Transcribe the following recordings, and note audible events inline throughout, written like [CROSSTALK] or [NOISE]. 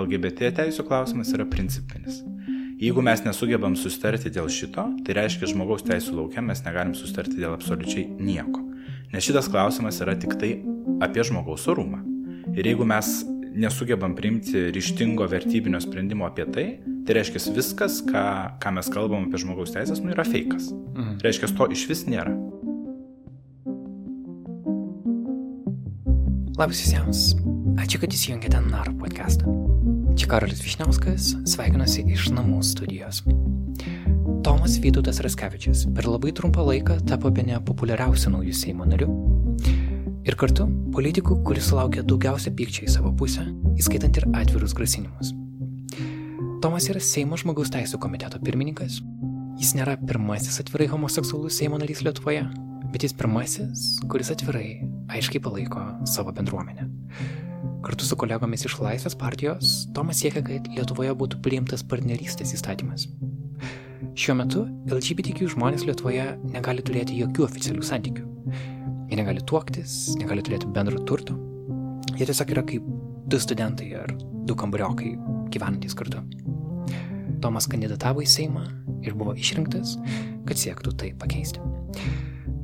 LGBT teisų klausimas yra principinis. Jeigu mes nesugebam sustarti dėl šito, tai reiškia, žmogaus teisų laukia mes negalim sustarti dėl absoliučiai nieko. Nes šitas klausimas yra tik tai apie žmogaus orumą. Ir jeigu mes nesugebam priimti ryštingo vertybinio sprendimo apie tai, tai reiškia viskas, ką, ką mes kalbam apie žmogaus teisės, nu yra fejkas. Mhm. Reiškia, to iš vis nėra. Labas visiems. Ačiū, kad įsijungėte NAR podcastą. Čia Karolis Višniauskas, sveikinuosi iš namų studijos. Tomas Vytautas Raskevičius per labai trumpą laiką tapo bene populiariausiu naujų Seimo nariu. Ir kartu politikų, kuris sulaukė daugiausia pykčio į savo pusę, įskaitant ir atvirus grasinimus. Tomas yra Seimo žmogaus teisų komiteto pirmininkas. Jis nėra pirmasis atvirai homoseksualus Seimo narys Lietuvoje, bet jis pirmasis, kuris atvirai, aiškiai palaiko savo bendruomenę. Kartu su kolegomis iš Laisvės partijos Tomas siekia, kad Lietuvoje būtų priimtas partnerystės įstatymas. Šiuo metu LGBTQ žmonės Lietuvoje negali turėti jokių oficialių santykių. Jie negali tuoktis, negali turėti bendro turto. Jie tiesiog yra kaip du studentai ar du kambariokai gyvenantys kartu. Tomas kandidatavo į Seimą ir buvo išrinktas, kad siektų tai pakeisti.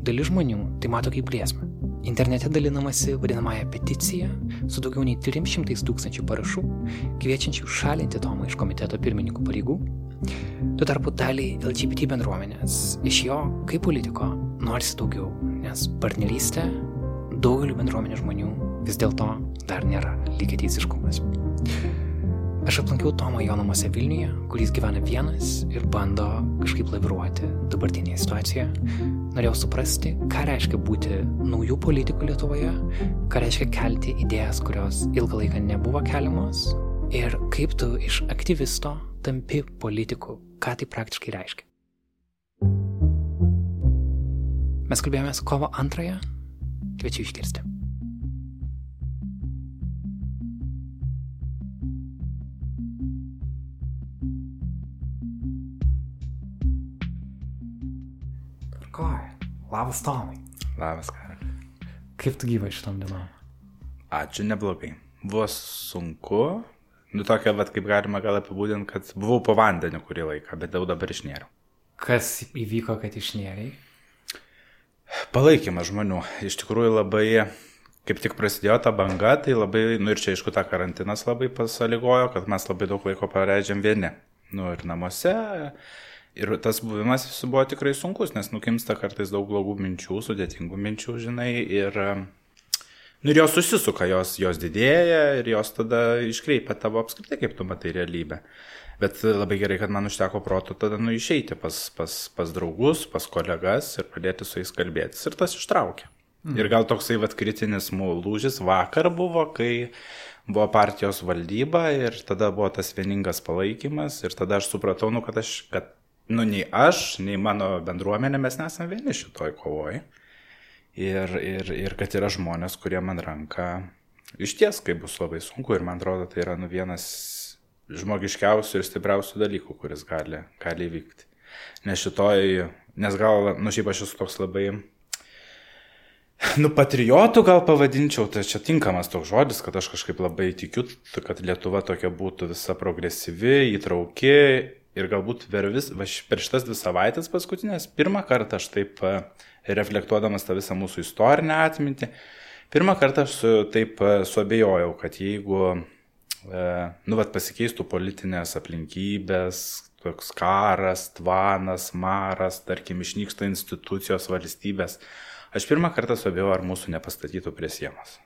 Dalis žmonių tai mato kaip grėsmę Internete dalinamasi vadinamąją peticiją su daugiau nei 300 tūkstančių parašų, kviečiančių šalinti Tomą iš komiteto pirmininkų pareigų. Tuo tarpu daliai LGBT bendruomenės iš jo, kaip politiko, norisi daugiau, nes partnerystė daugeliu bendruomenės žmonių vis dėlto dar nėra lygiai teisiškumas. Aš aplankiau Tomą jo namuose Vilniuje, kuris gyvena vienas ir bando kažkaip laviruoti dabartinėje situacijoje. Norėjau suprasti, ką reiškia būti naujų politikų Lietuvoje, ką reiškia kelti idėjas, kurios ilgą laiką nebuvo keliamos ir kaip tu iš aktyvisto tampi politiku, ką tai praktiškai reiškia. Mes kalbėjomės kovo antrąją, kviečiu išgirsti. Labas Tomai. Labas, Karali. Kaip tu gyvai šitom dienom? Ačiū, neblogai. Buvo sunku. Nu, tokia, bet kaip galima gal apibūdinti, kad buvau po vandeniu kurį laiką, bet jau dabar išnėriau. Kas įvyko, kad išnėriai? Palaikymas žmonių. Iš tikrųjų labai, kaip tik prasidėjo ta banga, tai labai, nu ir čia aišku, ta karantinas labai pasaligojo, kad mes labai daug laiko praleidžiam vieni. Nu ir namuose, Ir tas buvimas buvo tikrai sunkus, nes nukimsta kartais daug blogų minčių, sudėtingų minčių, žinai, ir, nu, ir jos susisuka, jos, jos didėja ir jos tada iškreipia tavo apskritai, kaip tu matai realybę. Bet labai gerai, kad man užteko proto tada nu išeiti pas, pas, pas draugus, pas kolegas ir pradėti su jais kalbėtis. Ir tas ištraukė. Mhm. Ir gal toksai vat kritinis lūžis vakar buvo, kai buvo partijos valdyba ir tada buvo tas vieningas palaikymas ir tada aš supratau, nu, kad, aš, kad nu, nei aš, nei mano bendruomenė mes nesame vieni šitoj kovoj. Ir, ir, ir kad yra žmonės, kurie man ranka iš ties, kai bus labai sunku ir man atrodo, tai yra nu, vienas žmogiškiausių ir stipriausių dalykų, kuris gali, gali įvykti. Nes šitoj, nes gal, nu šiaip aš esu toks labai, nu patriotų gal pavadinčiau, tai čia tinkamas toks žodis, kad aš kažkaip labai tikiu, kad Lietuva tokia būtų visa progresyvi, įtrauki Ir galbūt per, vis, va, per šitas dvi savaitės paskutinės, pirmą kartą aš taip e, reflektuodamas tą visą mūsų istorinę atmintį, pirmą kartą aš su, taip e, suabejojau, kad jeigu, e, nu, vat pasikeistų politinės aplinkybės, toks karas, tvanas, maras, tarkim, išnyksta institucijos valstybės, aš pirmą kartą suabejojau, ar mūsų nepastatytų prie sienos.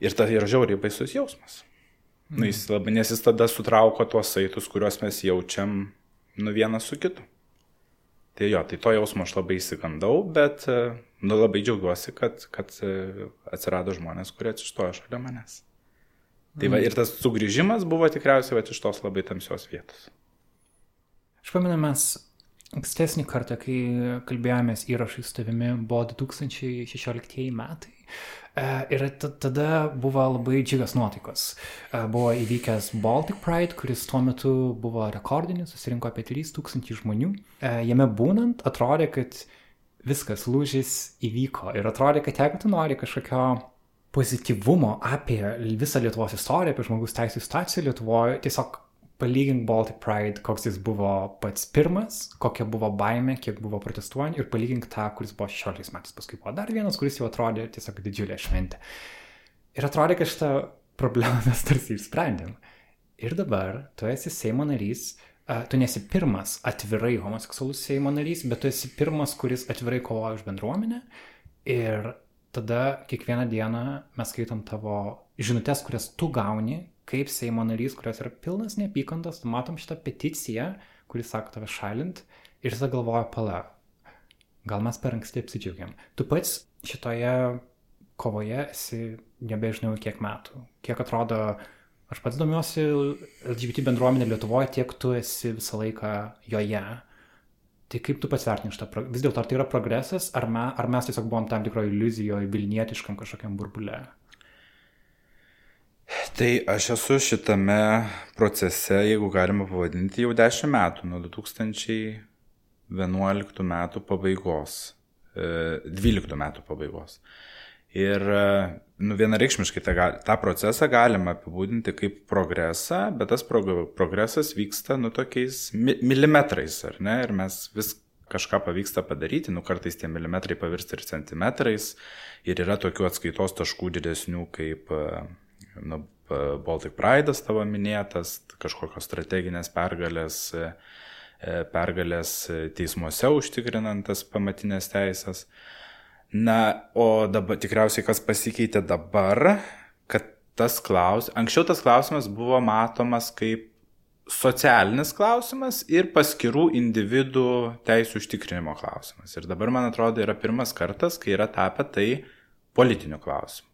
Ir tai yra žiauriai baisus jausmas. Nu, jis labai, nes jis tada sutrauko tuos saitus, kuriuos mes jaučiam nu vienas su kitu. Tai jo, tai to jausmo aš labai įsigandau, bet nu, labai džiaugiuosi, kad, kad atsirado žmonės, kurie atsistojo šalia manęs. Tai va, ir tas sugrįžimas buvo tikriausiai va, iš tos labai tamsios vietos. Aš pamenu, mes ankstesnį kartą, kai kalbėjomės įrašai su tavimi, buvo 2016 metai. E, ir tada buvo labai džiugios nuotaikos. E, buvo įvykęs Baltic Pride, kuris tuo metu buvo rekordinis, susirinko apie 3000 žmonių. E, jame būnant atrodė, kad viskas lūžis įvyko. Ir atrodė, kad jeigu tu nori kažkokio pozityvumo apie visą Lietuvos istoriją, apie žmogus teisų situaciją Lietuvoje, tiesiog palygink Baltic Pride, koks jis buvo pats pirmas, kokia buvo baime, kiek buvo protestuojant ir palygink tą, kuris buvo 16 metais. Paskui buvo dar vienas, kuris jau atrodė tiesiog didžiulė šventė. Ir atrodė, kad šitą problemą [LAUGHS] mes tarsi išsprendėm. Ir dabar tu esi Seimo narys, tu nesi pirmas atvirai homoseksualus Seimo narys, bet tu esi pirmas, kuris atvirai kovoja už bendruomenę. Ir tada kiekvieną dieną mes skaitom tavo žinutės, kurias tu gauni kaip Seimo narys, kurios yra pilnas neapykantos, matom šitą peticiją, kuris sako tave šalint ir tada galvoja, pala, gal mes per anksti apsidžiaugiam. Tu pats šitoje kovoje esi nebežinau kiek metų. Kiek atrodo, aš pats domiuosi LGBT bendruomenė Lietuvoje, tiek tu esi visą laiką joje. Tai kaip tu pats vertini šitą, vis dėlto ar tai yra progresas, ar, me, ar mes tiesiog buvom tam tikroje iliuzijoje, vilnietiškam kažkokiam burbulė? Tai aš esu šitame procese, jeigu galima pavadinti, jau 10 metų, nuo 2011 metų pabaigos, 12 e, metų pabaigos. Ir e, nu, vienareikšmiškai tą, tą procesą galima apibūdinti kaip progresą, bet tas prog progresas vyksta nu tokiais mi milimetrais, ar ne? Ir mes vis kažką pavyksta padaryti, nu kartais tie milimetrai pavirsta ir centimetrais. Ir yra tokių atskaitos taškų didesnių kaip nu, Baltic Pride'as tavo minėtas, kažkokios strateginės pergalės, e, e, pergalės teismuose užtikrinantas pamatinės teisės. Na, o dabar tikriausiai kas pasikeitė dabar, kad tas klausimas, anksčiau tas klausimas buvo matomas kaip socialinis klausimas ir paskirų individų teisų užtikrinimo klausimas. Ir dabar, man atrodo, yra pirmas kartas, kai yra tapę tai politiniu klausimu.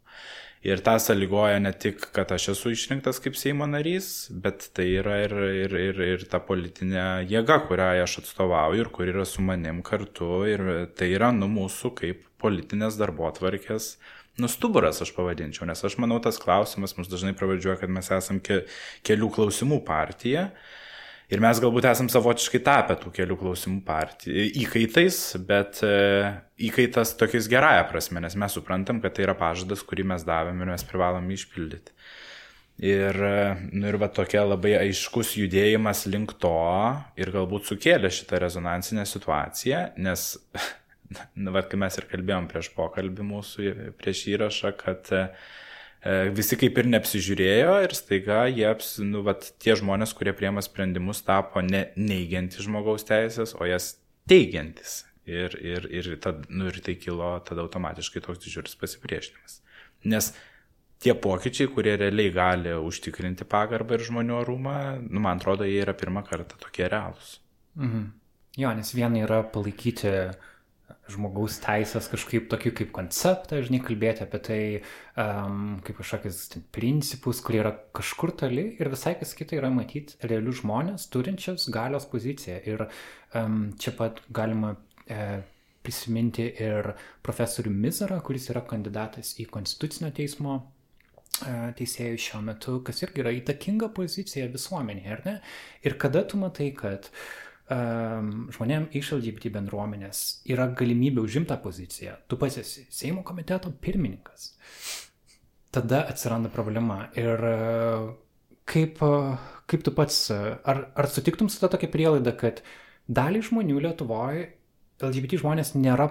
Ir tą sąlygoja ne tik, kad aš esu išrinktas kaip Seimo narys, bet tai yra ir, ir, ir, ir ta politinė jėga, kurią aš atstovauju ir kur yra su manim kartu. Ir tai yra nu mūsų kaip politinės darbo atvarkės nustuburas, aš pavadinčiau. Nes aš manau, tas klausimas mus dažnai pravadžiuoja, kad mes esam ke, kelių klausimų partija. Ir mes galbūt esam savotiškai tapę tų kelių klausimų partijų įkaitais, bet e, įkaitas tokiais gerąją prasme, nes mes suprantam, kad tai yra pažadas, kurį mes davėm ir mes privalom išpildyti. Ir, e, nu, ir va tokia labai aiškus judėjimas link to ir galbūt sukėlė šitą rezonansinę situaciją, nes, [LAUGHS] nu, va, kai mes ir kalbėjom prieš pokalbį mūsų, prieš įrašą, kad uh, E, visi kaip ir neapsižiūrėjo ir staiga jie, nu, vat, tie žmonės, kurie priema sprendimus, tapo ne neigiantis žmogaus teisės, o jas teigiantis. Ir, ir, ir, tad, nu, ir tai kilo tada automatiškai toks didžiulis pasipriešinimas. Nes tie pokyčiai, kurie realiai gali užtikrinti pagarbą ir žmonių orumą, nu, man atrodo, jie yra pirmą kartą tokie realūs. Mhm. Jo, nes viena yra palaikyti uh, žmogaus teisės kažkaip tokį kaip konceptą, žinai, kalbėti apie tai um, kaip kažkokius principus, kurie yra kažkur toli ir visai kas kita yra matyti realius žmonės turinčius galios poziciją. Ir um, čia pat galima e, prisiminti ir profesorių Mizarą, kuris yra kandidatas į Konstitucinio teismo e, teisėjų šiuo metu, kas irgi yra įtakinga pozicija visuomenėje, ar ne? Ir kada tu matai, kad uh, um, žmonėm iš LGBT bendruomenės yra galimybė užimti tą poziciją. Tu pats esi Seimo komiteto pirmininkas. Tada atsiranda problema. Ir uh, kaip, uh, kaip tu pats, uh, ar, ar sutiktum su to tokia prielaida, kad dalį žmonių Lietuvoje LGBT žmonės nėra,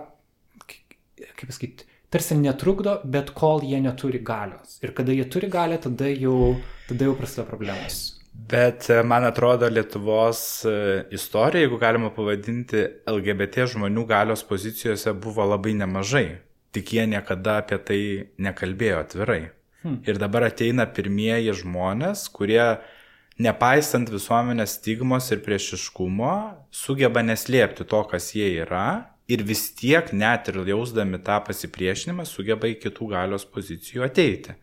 kaip pasakyti, tarsi netrukdo, bet kol jie neturi galios. Ir kada jie turi galę, tada jau, tada jau prasideda problemos. Bet e, man atrodo, Lietuvos e, istorija, jeigu galima pavadinti, LGBT žmonių galios pozicijose buvo labai nemažai. Tik jie niekada apie tai nekalbėjo atvirai. Hmm. Ir dabar ateina pirmieji žmonės, kurie, nepaisant visuomenės stigmos ir priešiškumo, sugeba neslėpti to, kas jie yra. Ir vis tiek, net ir jausdami tą pasipriešinimą, sugeba į kitų galios pozicijų ateiti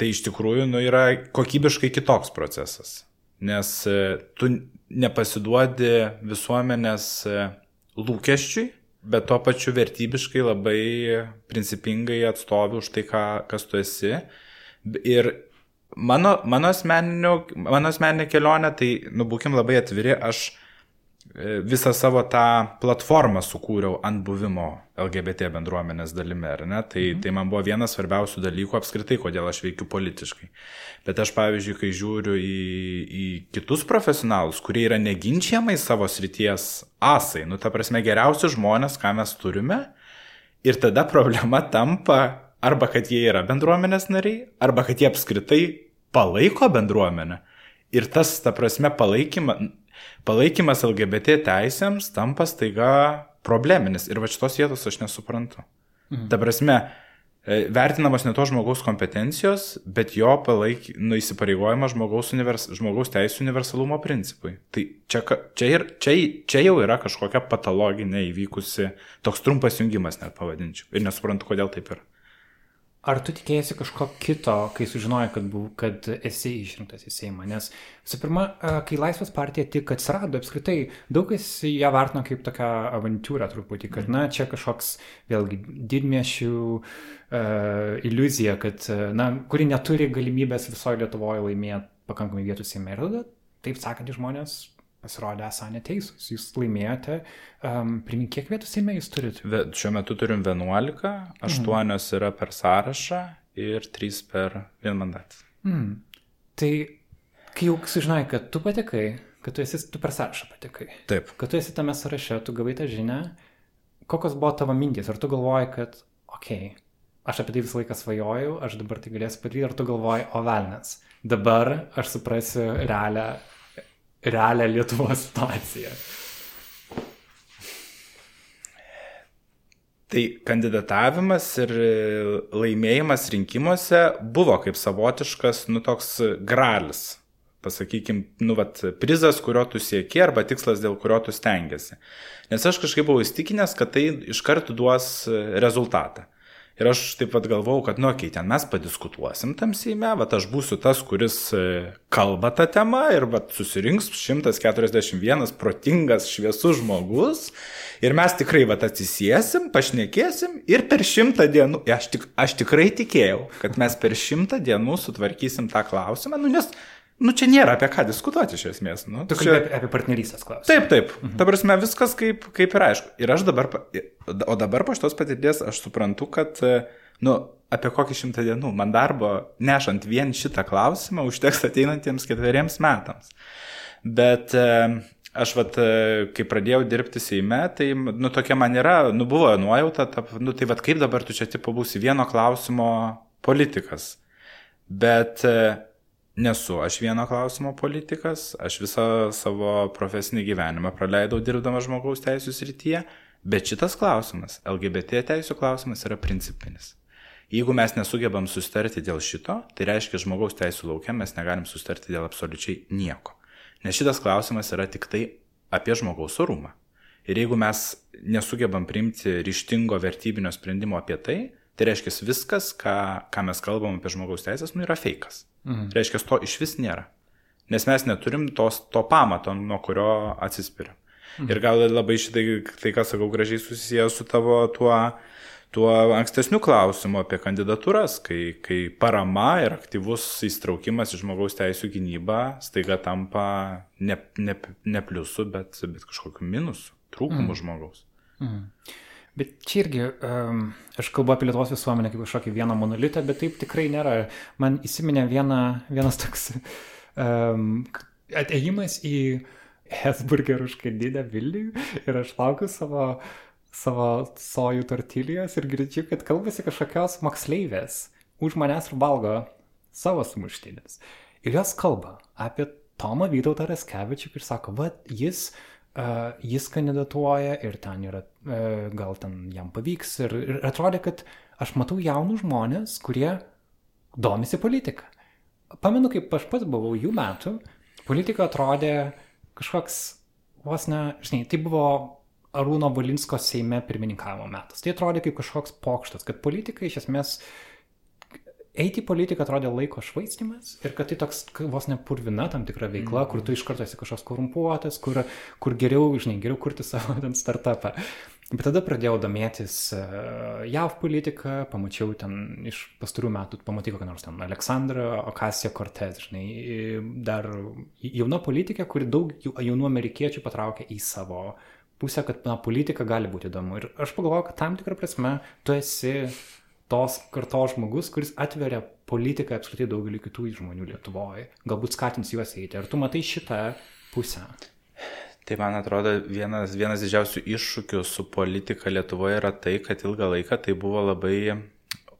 tai iš tikrųjų nu, yra kokybiškai kitoks procesas. Nes e, tu nepasiduodi visuomenės e, lūkesčiui, bet tuo pačiu vertybiškai labai principingai atstovi už tai, ką, kas tu esi. Ir mano, mano, mano asmeninė kelionė, tai, nu, būkim labai atviri, aš visą savo tą platformą sukūriau ant buvimo LGBT bendruomenės dalimi, ar ne? Tai, mhm. tai man buvo vienas svarbiausių dalykų apskritai, kodėl aš veikiu politiškai. Bet aš, pavyzdžiui, kai žiūriu į, į kitus profesionalus, kurie yra neginčiamai savo srities asai, nu, ta prasme, geriausi žmonės, ką mes turime, ir tada problema tampa arba kad jie yra bendruomenės nariai, arba kad jie apskritai palaiko bendruomenę. Ir tas, ta prasme, palaikymas, palaikymas LGBT teisėms tampa staiga probleminis. Ir va šitos vietos aš nesuprantu. Mhm. Ta prasme, e, vertinamas ne to žmogaus kompetencijos, bet jo palaik, nu, įsipareigojimas žmogaus, univers, žmogaus teisų universalumo principui. Tai čia, čia, ir, čia, čia jau yra kažkokia patologinė įvykusi, toks trumpas jungimas net pavadinčiau. Ir nesuprantu, kodėl taip yra. Ar tu tikėjai kažko kito, kai sužinojai, kad, buv, kad esi išrinktas į Seimą? Nes, visų pirma, kai Laisvės partija tik atsirado, apskritai daug kas ją vertino kaip tokią avantūrą truputį, kad, na, čia kažkoks, vėlgi, didmiešių uh, iliuzija, kad, na, kuri neturi galimybės visoje Lietuvoje laimėti pakankamai vietų Seime. Ir tada, taip sakant, žmonės pasirodė esą neteisūs. Jūs laimėjote, um, primink, kiek vietų Seime jūs turite? Šiuo metu turim 11, 8 mhm. yra per sąrašą ir 3 per vienmandatį. Mhm. Tai kai jau sužinai, kad tu patekai, kad tu esi, tu per sąrašą patekai. Taip. Kad tu esi tame sąraše, tu gavai tą žinią, kokios buvo tavo mintys? Ar tu galvoji, kad, okei, okay, aš apie tai visą laiką svajojau, aš dabar tai galėsiu padaryti, ar tu galvoji, o velnas, dabar aš suprasiu realią realią Lietuvos situaciją. Tai kandidatavimas ir laimėjimas rinkimuose buvo kaip savotiškas, nu, toks gralis. Pasakykime, nu, vat, prizas, kurio tu sieki, arba tikslas, dėl kurio tu stengiasi. Nes aš kažkaip buvau įstikinęs, kad tai iš karto duos rezultatą. Ir aš taip pat galvau, kad, nu, okei, okay, ten mes padiskutuosim tam Seime, va, aš būsiu tas, kuris e, kalba tą temą ir va, susirinks 141 protingas, šviesus žmogus ir mes tikrai va, atsisėsim, pašnekėsim ir per šimtą dienų, aš, tik, aš tikrai tikėjau, kad mes per šimtą dienų sutvarkysim tą klausimą, nu, nes Nu, čia nėra apie ką diskutuoti iš esmės. Nu, tu čia... kalbėjai apie partnerystės klausimą. Taip, taip. Mhm. Ta prasme, viskas kaip, kaip ir aišku. Ir aš dabar, o dabar po šitos patirties aš suprantu, kad, nu, apie kokį šimtą dienų man darbo nešant vien šitą klausimą užteks ateinantiems ketveriems metams. Bet aš, vat, kai pradėjau dirbti Seime, tai, nu, tokia man yra, nu, buvo nuojauta, ta, nu, tai vad kaip dabar tu čia tipo būsi vieno klausimo politikas. Bet nesu aš vieno klausimo politikas, aš visą savo profesinį gyvenimą praleidau dirbdamas žmogaus teisų srityje, bet šitas klausimas, LGBT teisų klausimas, yra principinis. Jeigu mes nesugebam sustarti dėl šito, tai reiškia žmogaus teisų laukia mes negalim sustarti dėl absoliučiai nieko. Nes šitas klausimas yra tik tai apie žmogaus orumą. Ir jeigu mes nesugebam priimti ryštingo vertybinio sprendimo apie tai, tai reiškia viskas, ką, ką mes kalbam apie žmogaus teisės, nu yra fejkas. Mhm. Reiškia, to iš vis nėra. Nes mes neturim tos, to pamato, nuo kurio atsispiriam. Mhm. Ir gal labai šitai, tai ką sakau, gražiai susijęs su tavo tuo, tuo ankstesniu klausimu apie kandidatūras, kai, kai parama ir aktyvus įstraukimas į žmogaus teisų gynybą staiga tampa ne, ne, ne pliusu, bet, bet kažkokiu minusu, trūkumu mhm. žmogaus. Mhm. Bet čia irgi, um, aš kalbu apie Lietuvos visuomenę kaip kažkokį vieną monolitą, bet taip tikrai nėra. Man įsiminė viena, vienas toks um, ateimas į Hesburgerų užkandidę Vilnių ir aš laukiu savo, savo sojų tortilijos ir girdžiu, kad kalbasi kažkokios moksleivės už manęs ir valgo savo sumuštinės. Ir jos kalba apie Tomą Vytautą Raskevičių ir sako, va, jis uh, jis kandidatuoja ir ten yra, uh, gal ten jam pavyks. Ir, ir atrodė, kad aš matau jaunus žmonės, kurie domisi politika. Pamenu, kaip aš pats buvau jų metų, politika atrodė kažkoks, vos ne, žinai, tai buvo Arūno Balinsko Seime pirmininkavimo metas. Tai atrodė kaip kažkoks pokštas, kad politika iš esmės eiti į politiką atrodė laiko švaistimas ir kad tai toks vos ne purvina tam tikra veikla, mm. kur tu iš karto esi kažkoks korumpuotas, kur, kur geriau, žinai, geriau kurti [LAUGHS] savo ten startupą. Bet tada pradėjau domėtis e, JAV politiką, pamačiau ten iš pastarų metų, pamatai kokią nors ten Aleksandrą Okasiją Cortez, žinai, dar jauna politikė, kuri daug jaunų amerikiečių patraukė į savo pusę, kad na, politika gali būti įdomu. Ir aš pagalvojau, kad tam tikrą prasme tu esi tos kartos žmogus, kuris atveria politiką apskritai daugeliu kitų žmonių Lietuvoje, galbūt skatins juos eiti. Ar tu matai šitą pusę? Tai man atrodo, vienas, vienas didžiausių iššūkių su politika Lietuvoje yra tai, kad ilgą laiką tai buvo labai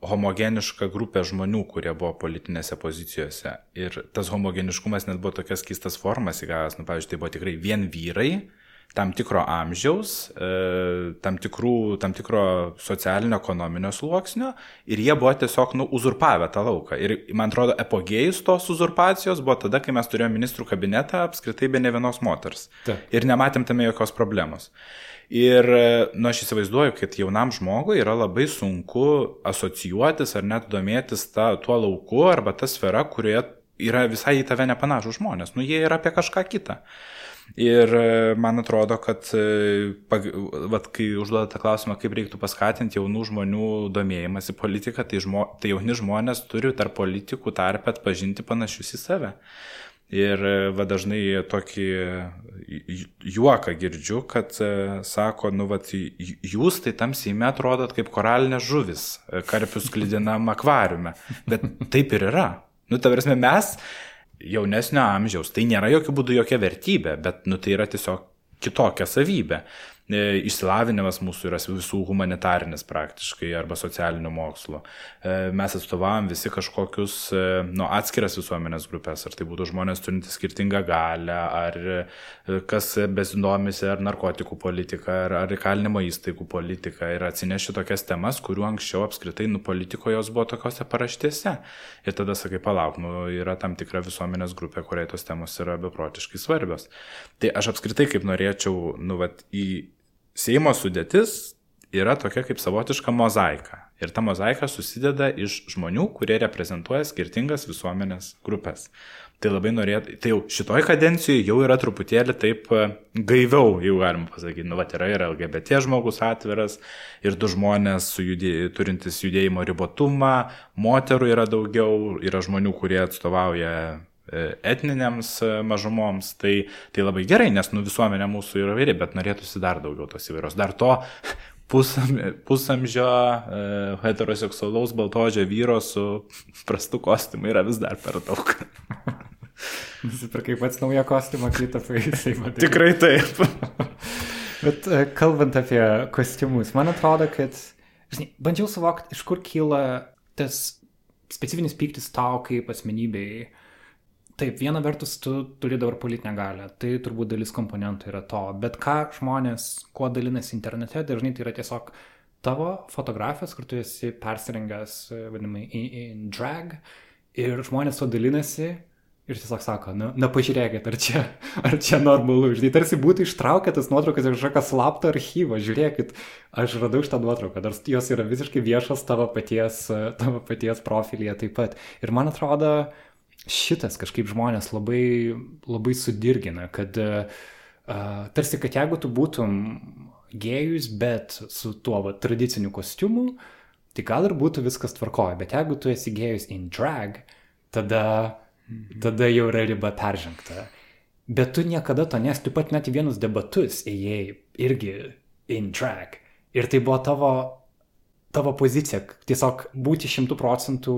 homogeniška grupė žmonių, kurie buvo politinėse pozicijose. Ir tas homogeniškumas net buvo tokias keistas formas įgavęs. Nu, pavyzdžiui, tai buvo tikrai vien vyrai, tam tikro amžiaus, e, tam, tikrų, tam tikro socialinio ekonominio sluoksnio ir jie buvo tiesiog nu, uzurpavę tą lauką. Ir man atrodo, epogėjus tos uzurpacijos buvo tada, kai mes turėjome ministrų kabinetą apskritai be ne vienos moters. Ta. Ir nematėm tame jokios problemos. Ir, e, nu, aš įsivaizduoju, kad jaunam žmogui yra labai sunku asocijuotis ar net domėtis ta, tuo lauku arba ta sfera, kurioje yra visai į tave nepanašus žmonės. Nu, jie yra apie kažką kitą. Ir e, man atrodo, kad e, vat, kai užduoda tą klausimą, kaip reiktų paskatinti jaunų žmonių domėjimąsi politiką, tai, žmo, tai jauni žmonės turi tarp politikų tarp atpažinti panašius į save. Ir e, va dažnai tokį juoką girdžiu, kad sako, nu, va, jūs tai tam seime atrodot kaip koralinės žuvis, karpius klydinam akvariume. Bet taip ir yra. Nu, ta prasme, mes jaunesnio amžiaus. Tai nėra jokių būdų jokia vertybė, bet nu, tai yra tiesiog kitokia savybė. E, išsilavinimas mūsų yra visų humanitarinis praktiškai arba socialinių mokslų. E, mes atstovavom visi kažkokius e, nu, atskiras visuomenės grupės, ar tai būtų žmonės turintys skirtingą galę, ar kas besidomisi, ar narkotikų politika, ar, ar įkalinimo įstaigų politika ir atsinešti tokias temas, kuriuo anksčiau apskritai nu politikoje jos buvo tokiuose paraštėse. Ir tada sakai, palauk, nu, yra tam tikra visuomenės grupė, kuriai tos temos yra beprotiškai svarbios. Tai aš apskritai kaip norėčiau, nu, vat, į Seimo sudėtis yra tokia kaip savotiška mozaika. Ir ta mozaika susideda iš žmonių, kurie reprezentuoja skirtingas visuomenės grupės. Tai labai norėtų, tai jau šitoj kadencijoje jau yra truputėlį taip e, gaiviau, jau galim pasakyti, nu, va, yra ir LGBT žmogus atviras, ir du žmonės judė, turintys judėjimo ribotumą, moterų yra daugiau, yra žmonių, kurie atstovauja etninėms e, mažumoms, tai, tai labai gerai, nes nu, visuomenė mūsų yra vyri, bet norėtųsi dar daugiau tos įvairios. Dar to [LAUGHS] pusam, pusamžio e, heteroseksualaus baltožio vyro su [LAUGHS] prastu kostiumu yra vis dar per daug. [LAUGHS] Nusipirkai pats naują kostiumą, klitapą jisai matė. Tikrai taip. Bet e, kalbant apie kostiumus, man atrodo, kad, žinai, bandžiau suvokti, iš kur kyla tas specifinis pyktis tau kaip asmenybei Taip, viena vertus, tu turi dabar politinę galę, tai turbūt dalis komponentų yra to, bet ką žmonės, kuo dalinasi internete, dažnai tai yra tiesiog tavo fotografijos, kur tu esi persirengęs, vadinamai, in, in drag, ir žmonės to dalinasi ir tiesiog sako, na, na pažiūrėkit, ar čia, [LAUGHS] ar čia normalu, žinai, tarsi būtų ištraukę tas nuotraukas iš kažkokio slapto archyvo, žiūrėkit, aš radau šitą nuotrauką, nors jos yra visiškai viešas tavo paties, tavo paties profilyje taip pat. Ir man atrodo, uh, šitas kažkaip žmonės labai, labai sudirgina, kad uh, tarsi, kad jeigu tu būtum gėjus, bet su tuo va, tradiciniu kostiumu, tai gal ir būtų viskas tvarkoja, bet jeigu tu esi gėjus in drag, tada, tada jau yra riba peržengta. Bet tu niekada to nes, tu pat net į vienus debatus ėjai irgi in drag. Ir tai buvo tavo tavo pozicija, tiesiog būti šimtų procentų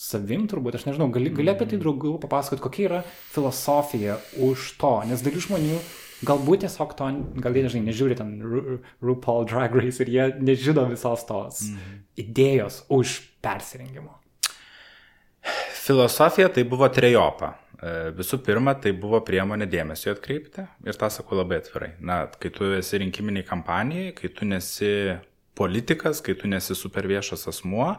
savim, turbūt, aš nežinau, gali, gali apie tai mhm. draugų papasakoti, kokia yra filosofija už to, nes dalis žmonių galbūt tiesiog to, gal jie, žinai, nežiūri ten Ru RuPaul Drag Race ir jie nežino visos tos mm. idėjos už persirengimo. Filosofija tai buvo trejopa. E, visų pirma, tai buvo priemonė dėmesio atkreipti ir tą sakau labai atvirai. Na, kai tu esi rinkiminiai kampanijai, kai tu nesi politikas, kai tu nesi super viešas asmuo,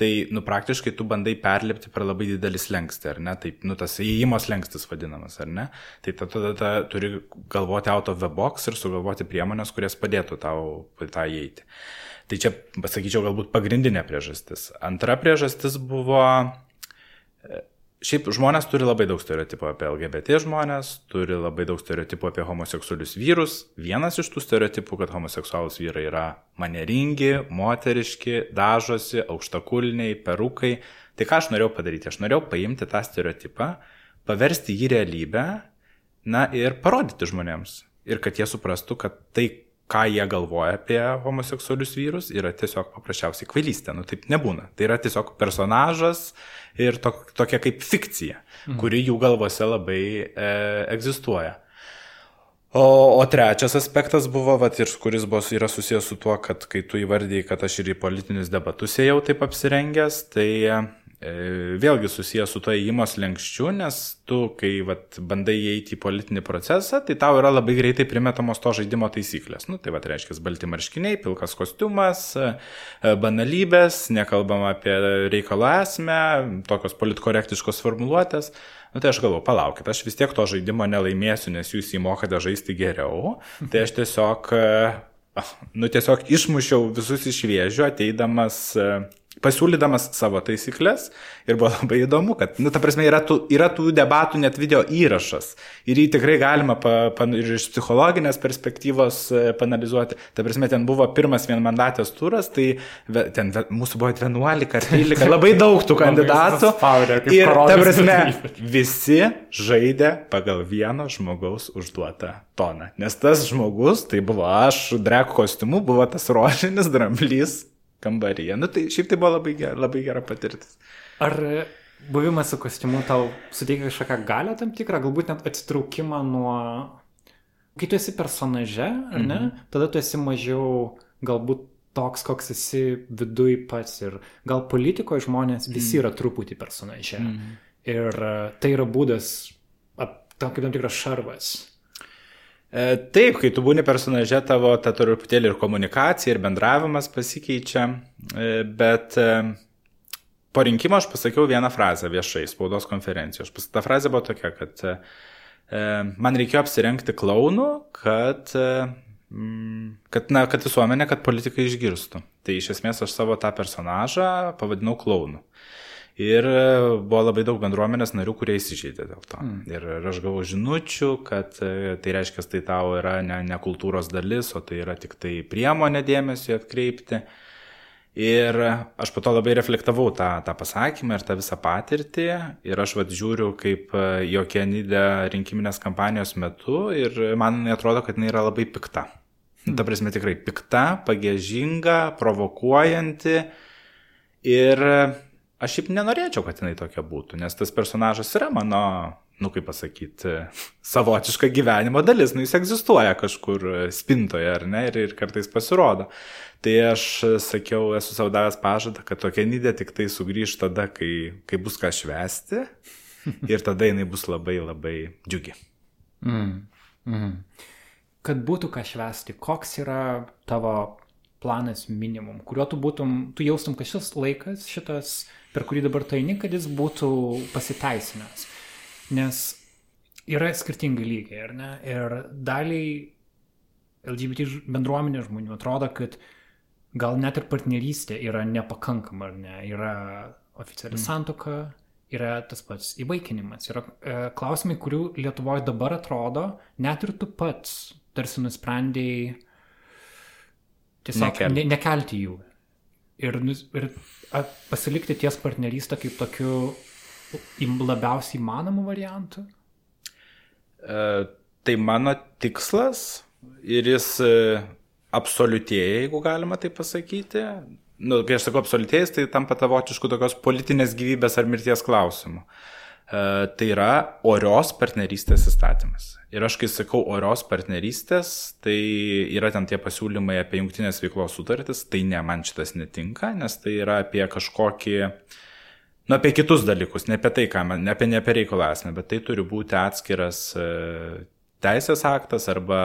tai, nu, praktiškai tu bandai perlipti per labai didelį slengstį, ar ne? Taip, nu, tas įėjimo slengstis vadinamas, ar ne? Tai tada ta, turi galvoti out of the box ir sugalvoti priemonės, kurias padėtų tau tą įeiti. Tai čia, pasakyčiau, galbūt pagrindinė priežastis. Antra priežastis buvo Šiaip žmonės turi labai daug stereotipų apie LGBT žmonės, turi labai daug stereotipų apie homoseksualius vyrus. Vienas iš tų stereotipų, kad homoseksualus vyrai yra maneringi, moteriški, dažosi, aukštakulniai, perukai. Tai ką aš norėjau padaryti? Aš norėjau paimti tą stereotipą, paversti jį realybę, na ir parodyti žmonėms. Ir kad jie suprastų, kad tai, ką jie galvoja apie homoseksualius vyrus, yra tiesiog paprasčiausiai kvailystė. Nu taip nebūna. Tai yra tiesiog personažas ir to, tokia kaip fikcija, mhm. kuri jų galvose labai e, egzistuoja. O, o trečias aspektas buvo, vat, ir kuris buvo, yra susijęs su tuo, kad kai tu įvardėjai, kad aš ir į politinius debatus ėjau taip apsirengęs, tai E, vėlgi susijęs su to įimos lenkščiu, nes tu, kai vat, bandai įeiti į politinį procesą, tai tau yra labai greitai primetamos to žaidimo taisyklės. Nu, tai va, reiškia, balti marškiniai, pilkas kostiumas, e, banalybės, nekalbam apie reikalo esmę, tokios politkorektiškos formuluotės. Nu, tai aš galvoju, palaukit, aš vis tiek to žaidimo nelaimėsiu, nes jūs įmokate žaisti geriau. Tai aš tiesiog, e, nu, tiesiog išmušiau visus iš vėžių, ateidamas pasiūlydamas savo taisyklės ir buvo labai įdomu, kad, nu, ta prasme, yra tų, yra tų debatų net video įrašas ir jį tikrai galima pa, pa, ir iš psichologinės perspektyvos e, panalizuoti. Ta prasme, ten buvo pirmas vienmandatės turas, tai ten mūsų buvo 11 ar 13, labai daug tų [LAUGHS] kandidatų. ir, ta prasme, visi žaidė pagal vieno žmogaus užduotą toną. Nes tas žmogus, tai buvo aš, drag kostiumu, buvo tas rožinis dramblys kambaryje. Nu, tai šiaip tai buvo labai gera, labai gera patirtis. Ar buvimas su kostiumu tau suteikia kažkokią galę tam tikrą, galbūt net atsitraukimą nuo... Kai tu esi personaže, ar ne, mm -hmm. tada tu esi mažiau galbūt toks, koks esi viduj pats ir gal politikoje žmonės visi mhm. yra truputį personaže. Mm. Ir e, tai yra būdas, tam kaip tam tikras šarvas taip, kai tu būni personaže, tavo ta truputėlį ir komunikacija, ir bendravimas pasikeičia, e, bet e, po rinkimo aš pasakiau vieną frazę viešai spaudos konferencijoje. Ta frazė buvo tokia, kad man reikėjo apsirengti klaunų, kad, kad, na, kad visuomenė, kad politikai išgirstų. Tai iš esmės aš savo tą personažą pavadinau klaunu. Ir e, buvo labai daug bendruomenės narių, kurie įsižeidė dėl to. Mm. Ir, ir aš gavau žinučių, kad e, tai reiškia, tai tau yra ne, ne kultūros dalis, o tai yra tik tai priemonė dėmesio atkreipti. Ir aš po to labai reflektavau tą, tą pasakymą ir tą visą patirtį. Ir aš vad žiūriu, kaip e, jokia nidė rinkiminės kampanijos metu ir man atrodo, kad jinai yra labai pikta. Mm. Ta prasme tikrai pikta, pagėžinga, provokuojanti. Ir aš šiaip nenorėčiau, kad jinai tokia būtų, nes tas personažas yra mano, nu kaip pasakyti, [LAUGHS] savotiška gyvenimo dalis, nu jis egzistuoja kažkur spintoje, ar ne, ir, ir kartais pasirodo. Tai aš sakiau, esu savo davęs pažadą, kad tokia nidė tik tai sugrįž tada, kai, kai bus ką švesti [LAUGHS] ir tada jinai bus labai labai džiugi. Mm. Mm. Kad būtų ką švesti, koks yra tavo planas minimum, kuriuo tu būtum, tu jaustum, kad šis laikas, šitas, per kurį dabar tu eini, kad jis būtų pasiteisinęs. Nes yra skirtingi lygiai, ar ne? Ir daliai LGBT bendruomenės žmonių atrodo, kad gal net ir partnerystė yra nepakankama, ar ne? Yra oficiali mm. santoka, yra tas pats įvaikinimas. Yra e, klausimai, kurių Lietuvoje dabar atrodo, net ir tu pats tarsi nusprendėjai Tiesiog nekelti, ne, nekelti jų. Ir, ir pasilikti ties partnerystę kaip tokiu labiausiai įmanomu variantu? E, tai mano tikslas ir jis e, absoliutėja, jeigu galima tai pasakyti. Nu, kai aš sakau absoliutėjęs, tai tampa tavotišku tokios politinės gyvybės ar mirties klausimu. E, tai yra orios partnerystės įstatymas. Ir aš kai sakau orios partnerystės, tai yra ten tie pasiūlymai apie jungtinės veiklos sutartis, tai ne, man šitas netinka, nes tai yra apie kažkokį, nu, apie kitus dalykus, ne apie tai, ką man, ne apie, ne apie reikalą esmę, bet tai turi būti atskiras e, teisės aktas arba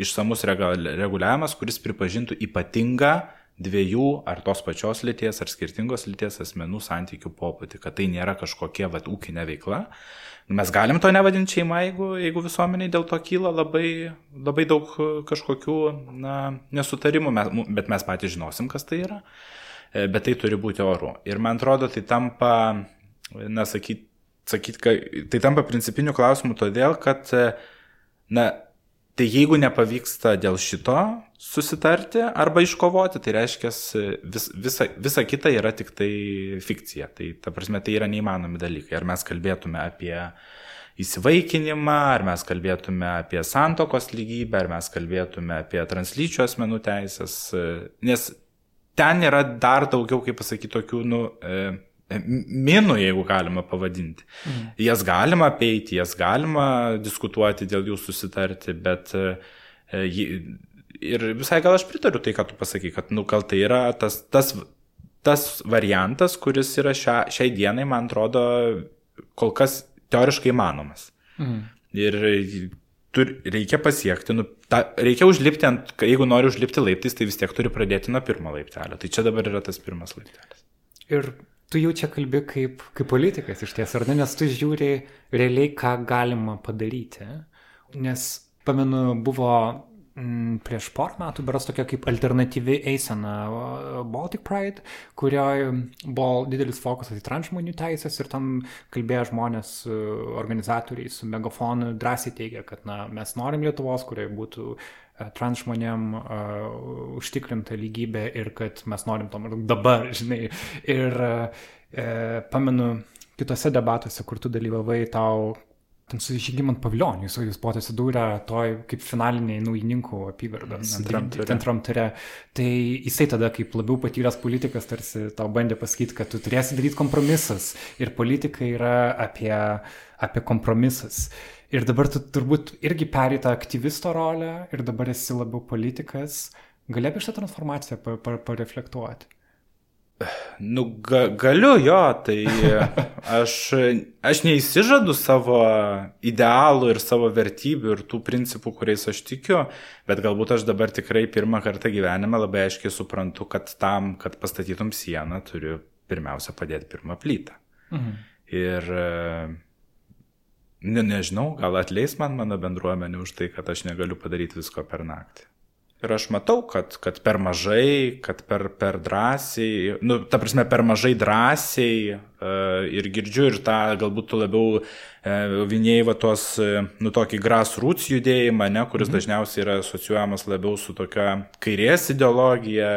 išsamus reguliavimas, kuris pripažintų ypatingą dviejų ar tos pačios lyties ar skirtingos lyties asmenų santykių popūtį, kad tai nėra kažkokia vat ūkinė veikla, Mes galim to nevadinti šeima, jeigu, jeigu visuomeniai dėl to kyla labai, labai daug kažkokių na, nesutarimų, mes, bet mes patys žinosim, kas tai yra, e, bet tai turi būti oru. Ir man atrodo, tai tampa, na, sakyti, kad tai tampa principiniu klausimu todėl, kad, na, tai jeigu nepavyksta dėl šito susitarti arba iškovoti, tai reiškia, vis, visa, visa kita yra tik tai fikcija. Tai ta prasme, tai yra neįmanomi dalykai. Ar mes kalbėtume apie įsivaikinimą, ar mes kalbėtume apie santokos lygybę, ar mes kalbėtume apie translyčių asmenų teisės, nes ten yra dar daugiau, kaip pasakyti, tokių, nu, e, minų, jeigu galima pavadinti. Mhm. Jas galima apeiti, jas galima diskutuoti dėl jų susitarti, bet e, ir visai gal aš pritariu tai, ką tu pasakai, kad, nu, gal tai yra tas, tas, tas variantas, kuris yra šia, šiai dienai, man atrodo, kol kas teoriškai įmanomas. Mhm. Ir tur, reikia pasiekti, nu, ta, reikia užlipti ant, jeigu nori užlipti laiptais, tai vis tiek turi pradėti nuo pirmo laiptelio. Tai čia dabar yra tas pirmas laiptelis. Ir tu jau čia kalbi kaip, kaip politikas iš ties, ar ne, nes tu žiūri realiai, ką galima padaryti. Nes, pamenu, buvo m, prieš porą metų beras tokia kaip alternatyvi eisena Baltic Pride, kurioje buvo didelis fokusas į transžmonių teisės ir tam kalbėjo žmonės, organizatoriai su megafonu drąsiai teigia, kad na, mes norim Lietuvos, kurioje būtų trans žmonėm uh, užtikrinta lygybė ir kad mes norim tom dabar, [LAUGHS] žinai. Ir uh, pamenu kitose debatuose, kur tu dalyvavai, tau ten su Žygimant Pavilioniu, jūs, jūs buvote atsidūrę toj kaip finaliniai naujininkų apygardos antram ture. Tai jisai tada kaip labiau patyręs politikas tarsi tau bandė pasakyti, kad tu turėsi daryti kompromisas ir politika yra apie, apie kompromisas. Ir dabar tu turbūt irgi perėta aktyvisto rolę ir dabar esi labiau politikas. Galėtų šitą transformaciją pareflektuoti? Nu, ga, galiu jo, tai [LAUGHS] aš, aš neįsižadu savo idealų ir savo vertybių ir tų principų, kuriais aš tikiu, bet galbūt aš dabar tikrai pirmą kartą gyvenime labai aiškiai suprantu, kad tam, kad pastatytum sieną, turiu pirmiausia padėti pirmą plytą. Mhm. Ir ne, nežinau, gal atleis man mano bendruomenė už tai, kad aš negaliu padaryti visko per naktį. Ir aš matau, kad, kad per mažai, kad per, per drąsiai, nu, ta prasme, per mažai drąsiai uh, ir girdžiu ir tą galbūt labiau uh, vinėjai tos, uh, nu, tokį grassroots judėjimą, ne, kuris mhm. dažniausiai yra asocijuojamas labiau su tokia kairės ideologija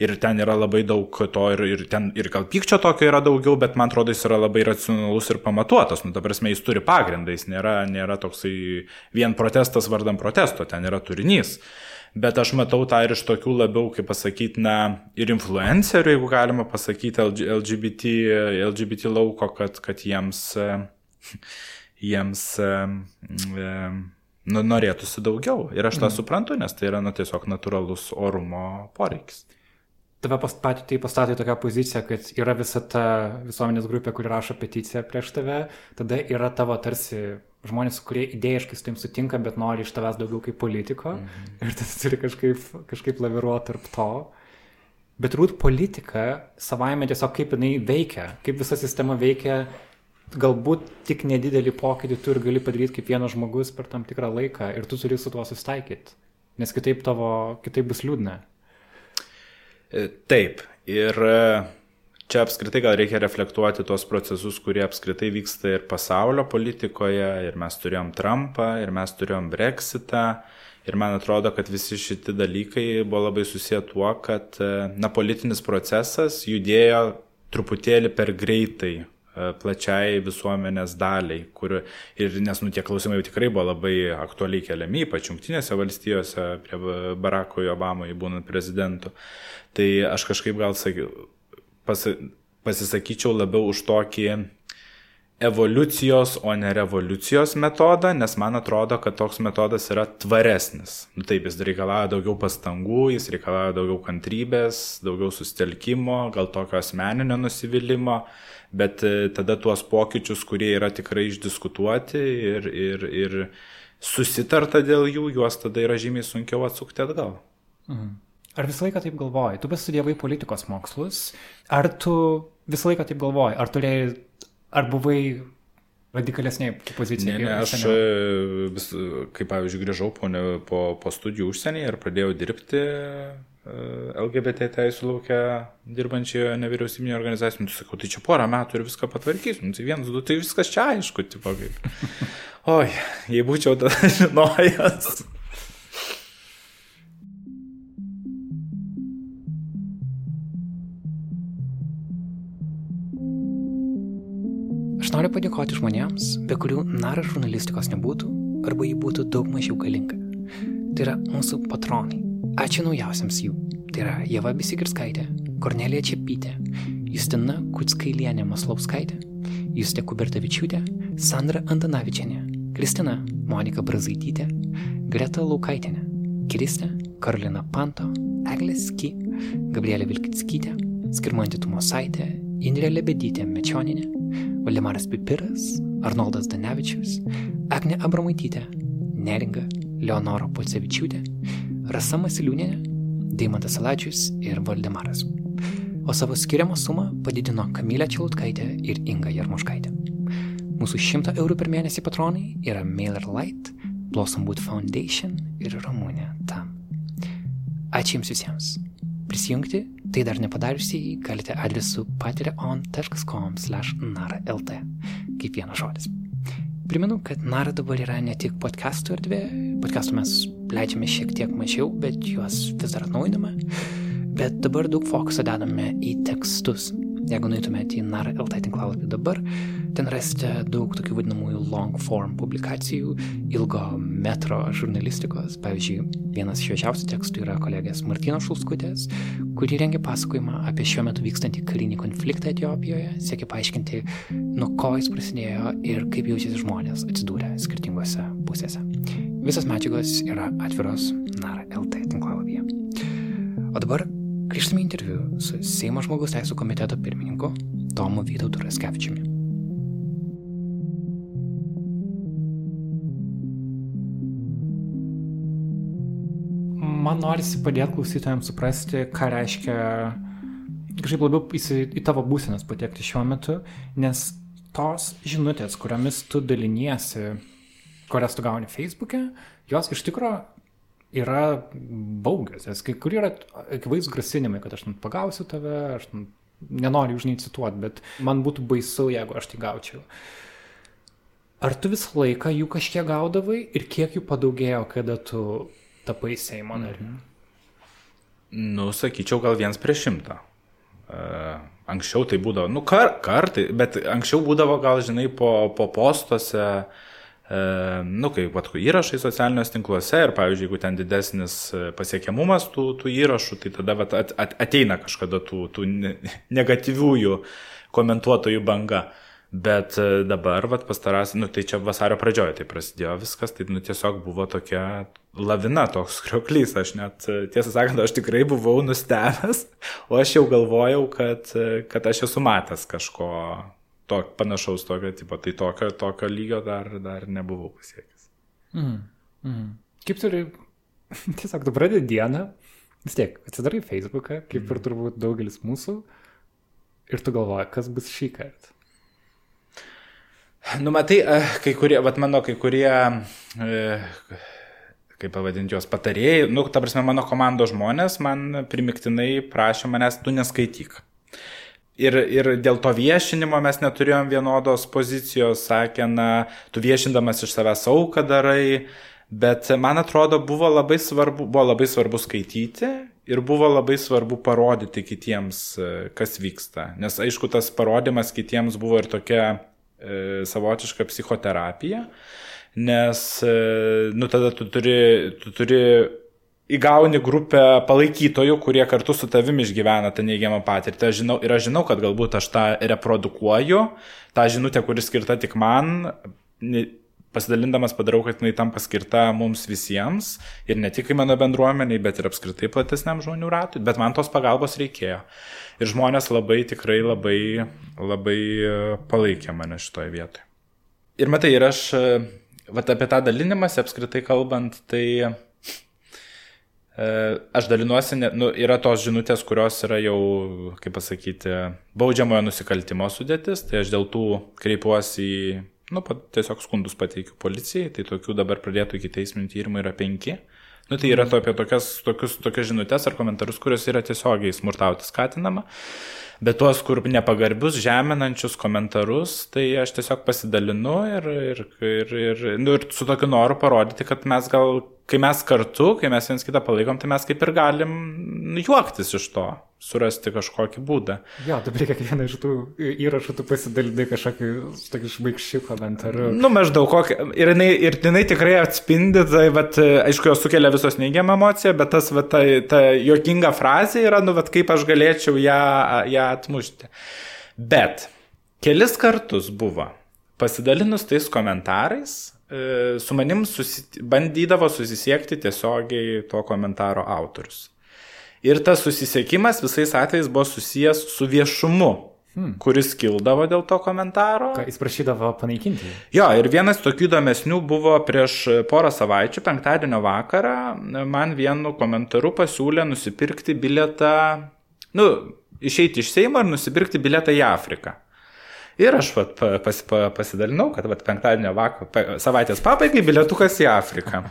ir ten yra labai daug to ir, ir ten ir gal pykčio tokio yra daugiau, bet man atrodo, jis yra labai racionalus ir pamatuotas, nu, ta prasme, jis turi pagrindą, jis nėra, nėra toksai vien protestas vardan protesto, ten yra turinys. Bet aš matau tą ir iš tokių labiau, kaip pasakyti, na, ir influencerių, jeigu galima pasakyti, LGBT, LGBT lauko, kad, kad jiems, jiems nu, norėtųsi daugiau. Ir aš tą mm. suprantu, nes tai yra nu, tiesiog natūralus orumo poreikis tave patį tai pastato į tokią poziciją, kad yra visa ta visuomenės grupė, kuri rašo peticiją prieš tave, tada yra tavo tarsi žmonės, kurie idėjiškai su tim sutinka, bet nori iš tavęs daugiau kaip politiko mhm. ir tas turi kažkaip, kažkaip laviruoti tarp to. Bet turbūt politika savaime tiesiog kaip jinai veikia, kaip visa sistema veikia, galbūt tik nedidelį pokytį tu ir gali padaryti kaip vienas žmogus per tam tikrą laiką ir tu turi su tuo susitaikyti, nes kitaip tavo, kitaip bus liūdna. E, taip, ir Čia apskritai gal reikia reflektuoti tuos procesus, kurie apskritai vyksta ir pasaulio politikoje, ir mes turėjom Trumpą, ir mes turėjom Brexitą, ir man atrodo, kad visi šitie dalykai buvo labai susiję tuo, kad na, politinis procesas judėjo truputėlį per greitai e, plačiai visuomenės daliai, kur ir nes nu tie klausimai jau tikrai buvo labai aktualiai keliami, ypač jungtinėse valstijose prie Barakojo Obamai būnant prezidentu. Tai aš kažkaip gal sakiau, pas, pasisakyčiau labiau už tokį evoliucijos, o ne revoliucijos metodą, nes man atrodo, kad toks metodas yra tvaresnis. Nu, taip, jis reikalauja daugiau pastangų, jis reikalauja daugiau kantrybės, daugiau sustelkimo, gal tokio asmeninio nusivylimą, bet e, tada tuos pokyčius, kurie yra tikrai išdiskutuoti ir, ir, ir susitarta dėl jų, juos tada yra žymiai sunkiau atsukti atgal. Mhm. Ar visą laiką taip galvoji? Tu pasistudijavai politikos mokslus. Ar tu visą laiką taip galvoji? Ar turėjai, ar buvai radikalesniai pozicijai? Ne, ne, aš, e, vis, kaip pavyzdžiui, grįžau po, po, po studijų užsienyje ir pradėjau dirbti LGBT teisų laukia dirbančioje nevyriausybinėje organizacijoje. Nu, sakau, tai čia porą metų ir viską patvarkysim. Nu, tai vienas, du, tai viskas čia aišku, tipo kaip. [LAUGHS] Oi, jei būčiau tada žinojęs. Noriu padėkoti žmonėms, be kurių nara žurnalistikos nebūtų, arba ji būtų daug mažiau galinga. Tai yra mūsų patronai. Ačiū naujausiams jų. Tai yra Jeva Bisigirskaitė, Kornelija Čiapytė, Justina Kutskailienė Maslauskaitė, Justė Kubertavičiūtė, Sandra Antanavičianė, Kristina Monika Brazaitytė, Greta Laukaitinė, Kristė, Karolina Panto, Eglės Ky, Gabrielė Vilkitskytė, Skirmantė Tumosaitė, Indrė Lebedytė Mečioninė, Valdemaras Pipiras, Arnoldas Danevičius, Agne Abramaitytė, Neringa, Leonora Polcevičiūtė, Rasa Masiliūnė, Deimantas Aladžius ir Valdemaras. O savo skiriamą sumą padidino Kamilė Čiautkaitė ir Inga Jarmoškaitė. Mūsų 100 eurų per mėnesį patronai yra Mailer Light, Blossomwood Foundation ir Ramūnė Tam. Ačiū Jums visiems. Prisijungti, tai dar nepadarysiai, galite adresu patreon.com/naralt, kaip vienas žodis. Primenu, kad Nara dabar yra ne tik podcastų erdvė, podcastų mes leidžiame šiek tiek mažiau, bet juos vis dar atnaujiname, bet dabar daug fokuso dedame į tekstus. Jeigu nueitumėte į Nara LT tinklalapį dabar, ten rasite daug tokių vadinamųjų long form publikacijų, ilgo metro žurnalistikos. Pavyzdžiui, vienas šviežiausių tekstų yra kolegės Martino Šulskutės, kuri rengia pasakojimą apie šiuo metu vykstantį karinį konfliktą Etiopijoje, siekia paaiškinti, nuo ko jis prasidėjo ir kaip jaučiasi žmonės atsidūrę skirtingose pusėse. Visas medžiagos yra atviros Nara LT tinklalapyje. O dabar grįžtame į interviu su Seimo žmogaus teisų komiteto pirmininku Tomu Vytautu Raskevičiumi. Man norisi padėti klausytojams suprasti, ką reiškia kažkaip labiau į, į tavo būsenas patekti šiuo metu, nes tos žinutės, kuriomis tu daliniesi, kurias tu gauni Facebook'e, jos iš tikrųjų yra baugios, nes kai kur yra akivaizdus grasinimai, kad aš pagausiu tave, aš nenoriu už nei cituoti, bet man būtų baisu, jeigu aš tai gaučiau. Ar tu visą laiką jų kažkiek gaudavai ir kiek jų padaugėjo, kada tu tapai Seimo nariu? Mhm. Nu, sakyčiau, gal viens prieš šimtą. Uh, anksčiau tai būdavo, nu, kar, kartai, bet anksčiau būdavo gal, žinai, po, po postuose, uh, nu, kaip pat įrašai socialiniuose tinkluose ir, pavyzdžiui, jeigu ten didesnis pasiekiamumas tų, tų įrašų, tai tada vat, at, at, ateina kažkada tų, tų negatyviųjų komentuotojų banga. Bet e, dabar, vat, pastaras, nu, tai čia vasario pradžioje tai prasidėjo viskas, tai nu, tiesiog buvo tokia lavina, toks [LAUGHS] krioklys, aš net, e, tiesą sakant, aš tikrai buvau nustebęs, o aš jau galvojau, kad, e, kad aš esu matęs kažko to, panašaus tokio tipo, tai tokio, tokio lygio dar, dar nebuvau pasiekęs. Mm, mm. Kaip turi, [LAUGHS] tiesiog tu pradedi dieną, vis tiek atsidarai Facebooką, kaip mm. ir turbūt daugelis mūsų, ir tu galvoji, kas bus šį kartą. Nu, matai, kai kurie, vat mano kai kurie, kaip pavadinti juos, patarėjai, nu, ta prasme, mano komandos žmonės man primiktinai prašė manęs, tu neskaityk. Ir, ir dėl to viešinimo mes neturėjom vienodos pozicijos, sakė, na, tu viešindamas iš savęs auką darai, bet man atrodo, buvo labai svarbu, buvo labai svarbu skaityti ir buvo labai svarbu parodyti kitiems, e, kas vyksta. Nes aišku, tas parodimas kitiems buvo ir tokia E, savotišką psichoterapiją, nes, e, nu, tada tu turi, tu turi įgauni grupę palaikytojų, kurie kartu su tavimi išgyvena tą neigiamą patirtį. Aš žinau, ir aš žinau, kad galbūt aš tą reprodukuoju, tą žinutę, kuri skirta tik man, pasidalindamas padarau, kad jinai tam paskirta mums visiems ir ne tik mano bendruomeniai, bet ir apskritai platesniam žmonių ratui, bet man tos pagalbos reikėjo. Ir žmonės labai, tikrai labai, labai e, palaikė mane šitoje vietoje. Ir matai, ir aš, e, vat apie tą dalinimąsi apskritai kalbant, tai aš dalinuosi, nu, yra tos žinutės, kurios yra jau, kaip pasakyti, baudžiamojo nusikaltimo sudėtis, tai aš dėl tų kreipiuosi į, nu, tiesiog skundus pateikiu policijai, tai tokių dabar pradėtų iki teisminių tyrimų yra penki. Nu, tai yra to apie tokias, tokius, tokias žinutės ar komentarus, kurios yra tiesiogiai smurtauti skatinama. Bet tuos, kur nepagarbius, žeminančius komentarus, tai aš tiesiog pasidalinu ir, ir, ir, ir, nu, ir su tokiu noru parodyti, kad mes gal, kai mes kartu, kai mes viens kitą palaikom, tai mes kaip ir galim juoktis iš to surasti kažkokį būdą. Jo, tu prie kiekvieno iš tų įrašų tu pasidalini kažkokį tokį švaigščių komentarų. Nu, maždaug kokį. Ir jinai, ir jinai tikrai atspindi, tai, bet, aišku, jos sukelia visos neigiamą emociją, bet tas, va, ta, ta jokinga frazė yra, nu, bet kaip aš galėčiau ją, ją atmušti. Bet kelis kartus buvo pasidalinus tais komentarais, su manim susi, bandydavo susisiekti tiesiogiai to komentaro autorius. Ir tas susisiekimas visais atvejais buvo susijęs su viešumu, hmm. kuris kildavo dėl to komentaro. Ką jis prašydavo panaikinti? Jo, ir vienas tokių įdomesnių buvo prieš porą savaičių, penktadienio vakarą, man vienu komentaru pasiūlė nusipirkti biletą, nu, išeiti iš Seimo ir nusipirkti biletą į Afriką. Ir aš vat, pas, pas, pasidalinau, kad vat, penktadienio vakar, savaitės pabaigai bilietukas į Afriką.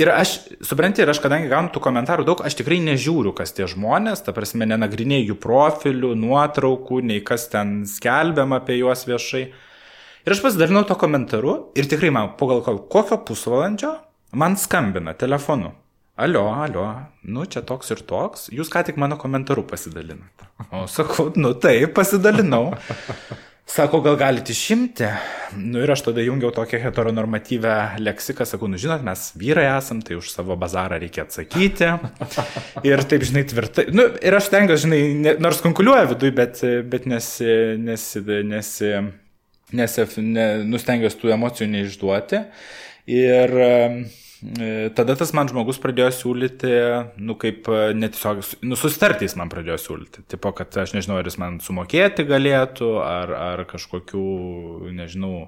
Ir aš, supranti, ir aš kadangi gaunu tų komentarų daug, aš tikrai nežiūriu, kas tie žmonės, ta prasme, nenagrinėjau jų profilių, nuotraukų, nei kas ten skelbiama apie juos viešai. Ir aš pasidalinau to komentaru ir tikrai man po gal kokio pusvalandžio man skambina telefonu. Alio, alio, nu čia toks ir toks, jūs ką tik mano komentaru pasidalinate. O sakau, nu taip, pasidalinau. Sako, gal galite išimti? Nu ir aš tada jungiau tokią heteronormatyvę leksiką, sakau, nu žinot, mes vyrai esam, tai už savo bazarą reikia atsakyti. Ir taip, žinai, tvirtai. Nu, ir aš tengiuosi, žinai, ne, nors konkuliuoja viduje, bet, bet nesi, nesi, nesi, nesi, ne, nustengiuosi tų emocijų neišduoti. Ir E, tada tas man žmogus pradėjo siūlyti, nu kaip e, netiesiog, nu sustartys man pradėjo siūlyti. Tipo, kad aš nežinau, ar jis man sumokėti galėtų, ar, ar kažkokių, nežinau,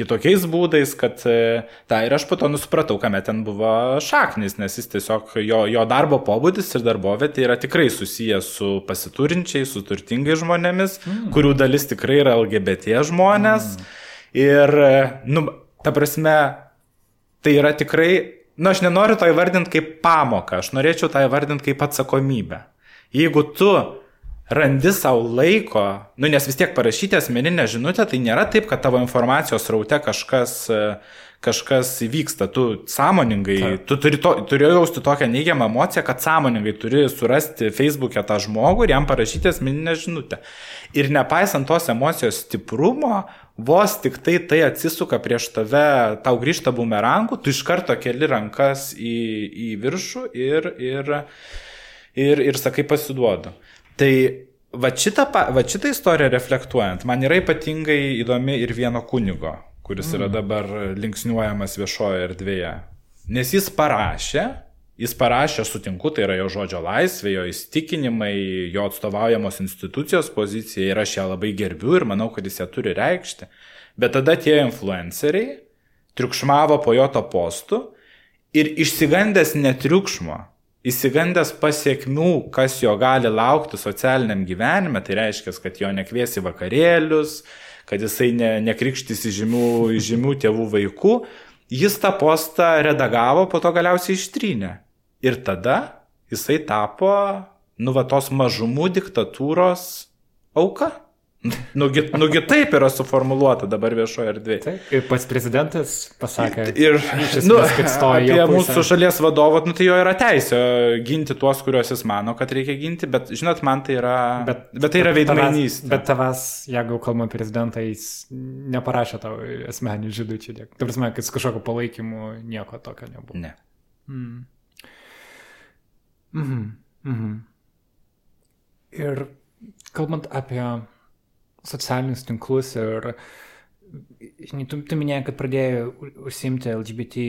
kitokiais būdais, kad e, tą ir aš po to nusipratau, kame ten buvo šaknis, nes jis tiesiog, jo, jo darbo pobūdis ir darbovietė yra tikrai susijęs su pasiturinčiais, su turtingais žmonėmis, mm. kurių dalis tikrai yra LGBT žmonės. Mm. Ir, nu, ta prasme, tai yra tikrai, na, nu, aš nenoriu to įvardinti kaip pamoką, aš norėčiau tą įvardinti kaip atsakomybę. Jeigu tu randi savo laiko, nu, nes vis tiek parašyti asmeninę žinutę, tai nėra taip, kad tavo informacijos raute kažkas, kažkas įvyksta, tu sąmoningai, Taip. tu turi, to, turi jausti tokią neigiamą emociją, kad sąmoningai turi surasti Facebook'e tą žmogų ir jam parašyti asmeninę žinutę. Ir nepaisant tos emocijos stiprumo, vos tik tai tai atsisuka prieš tave, tau grįžta bumerangų, tu iš karto keli rankas į, į viršų ir, ir, ir, ir sakai pasiduodu. Tai va šitą, va šitą istoriją reflektuojant, man yra ypatingai įdomi ir vieno kunigo, kuris yra mm. dabar linksniuojamas viešoje erdvėje. Nes jis parašė, Jis parašė, sutinku, tai yra jo žodžio laisvė, jo įstikinimai, jo atstovaujamos institucijos pozicija ir aš ją labai gerbiu ir manau, kad jis ją turi reikšti. Bet tada tie influenceriai triukšmavo po jo to postu ir išsigandęs netriukšmo, įsigandęs pasiekmių, kas jo gali laukti socialiniam gyvenime, tai reiškia, kad jo nekvies į vakarėlius, kad jisai ne, nekrikštys žymių, žymių tėvų vaikų, jis tą postą redagavo, po to galiausiai ištrynė. Ir tada jisai tapo, nu, va tos mažumų diktatūros auka. Nugi, nugi taip yra suformuoluota dabar viešoje erdvėje. Taip, ir pats prezidentas pasakė, ir, esmės, nu, kad stoja. Apie mūsų šalies vadovą, nu, tai jo yra teisė ginti tuos, kuriuos jis mano, kad reikia ginti, bet, žinot, man tai yra, bet, bet tai yra veidmainys. Bet tavęs, jeigu kalbame prezidentą, jis neparašė tavo asmeninių židučių. Tai prasme, kad su kažkokio palaikymu nieko tokio nebuvo. Ne. Hmm. Mhm. Mhm. Ir kalbant apie socialinius tinklus ir, tu, tu minėjai, kad pradėjai užsimti LGBT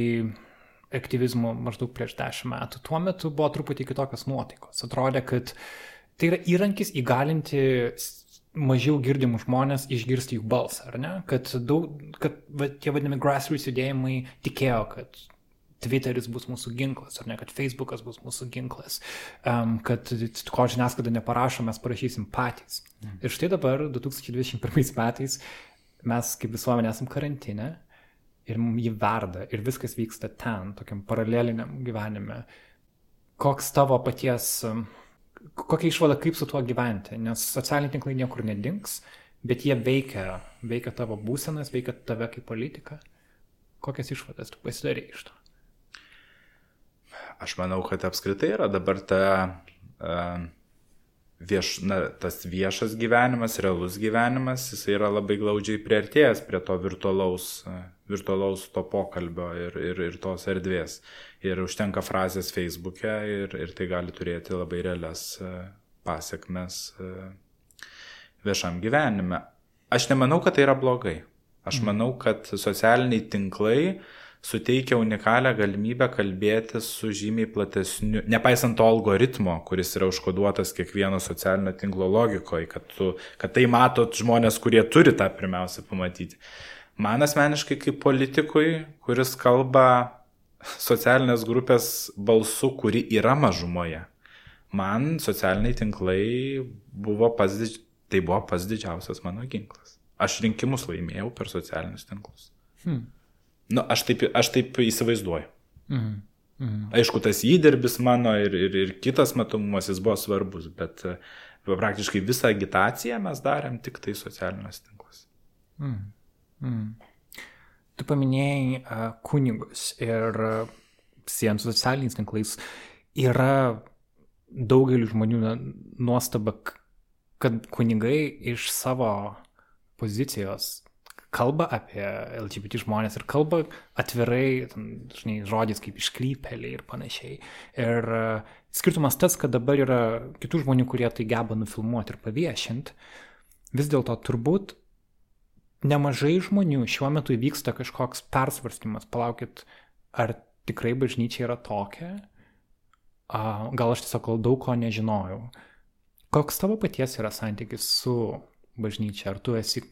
aktyvizmu maždaug prieš dešimt metų. Tuo metu buvo truputį kitokios nuotaikos. Atrodė, kad tai yra įrankis įgalinti mažiau girdimų žmonės išgirsti jų balsą, ar ne? Kad, daug, kad va, tie vadinami grassroots judėjimai tikėjo, kad Twitteris bus mūsų ginklas, ar ne, kad Facebookas bus mūsų ginklas, um, kad ko žiniasklaida neparašo, mes parašysim patys. Mm. Ir štai dabar, 2021 metais, mes kaip visuomenė esam karantinė ir jį verda ir viskas vyksta ten, tokiam paraleliniam gyvenime. Koks tavo paties, kokia išvada, kaip su tuo gyventi, nes socialiniai tinklai niekur nedings, bet jie veikia, veikia tavo būsenas, veikia tave kaip politiką. Kokias išvadas tu pasidarai iš to? Aš manau, kad apskritai yra dabar ta uh, vieš, na, tas viešas gyvenimas, realus gyvenimas, jis yra labai glaudžiai priartėjęs prie to virtualaus, virtualaus to pokalbio ir, ir, ir tos erdvės. Ir užtenka frazės Facebook'e ir, ir tai gali turėti labai realias pasiekmes viešam gyvenime. Aš nemanau, kad tai yra blogai. Aš mhm. manau, kad socialiniai tinklai uh, suteikia unikalią galimybę kalbėti su žymiai platesniu, nepaisant to algoritmo, kuris yra užkoduotas kiekvieno socialinio tinklo logikoje, kad, tu, kad tai matot žmonės, kurie turi tą pirmiausia pamatyti. Man asmeniškai kaip politikui, kuris kalba socialinės grupės balsu, kuri yra mažumoje, man socialiniai tinklai buvo pas, tai buvo pas didžiausias mano ginklas. Aš rinkimus laimėjau per socialinius tinklus. Hmm. Nu, aš taip, aš taip įsivaizduoju. Mhm. Mhm. Aišku, tas įdirbis mano ir, ir, ir kitas matomumas jis buvo svarbus, bet e, praktiškai visą agitaciją mes darėm tik tai socialiniuose tinkluose. Mhm. Mhm. Tu paminėjai uh, kunigus ir uh, siejant su socialiniais tinklais yra daugeliu žmonių nuostaba, kad kunigai iš savo pozicijos kalba apie LGBT žmonės ir kalba atvirai, žinai, žodis kaip iškrypeliai ir panašiai. Ir uh, skirtumas tas, kad dabar yra kitų žmonių, kurie tai geba nufilmuoti ir paviešinti. Vis dėlto turbūt nemažai žmonių šiuo metu vyksta kažkoks persvarstymas. Palaukit, ar tikrai bažnyčia yra tokia? Uh, gal aš tiesiog daug ko nežinojau. Koks tavo paties yra santykis su bažnyčia? Ar tu esi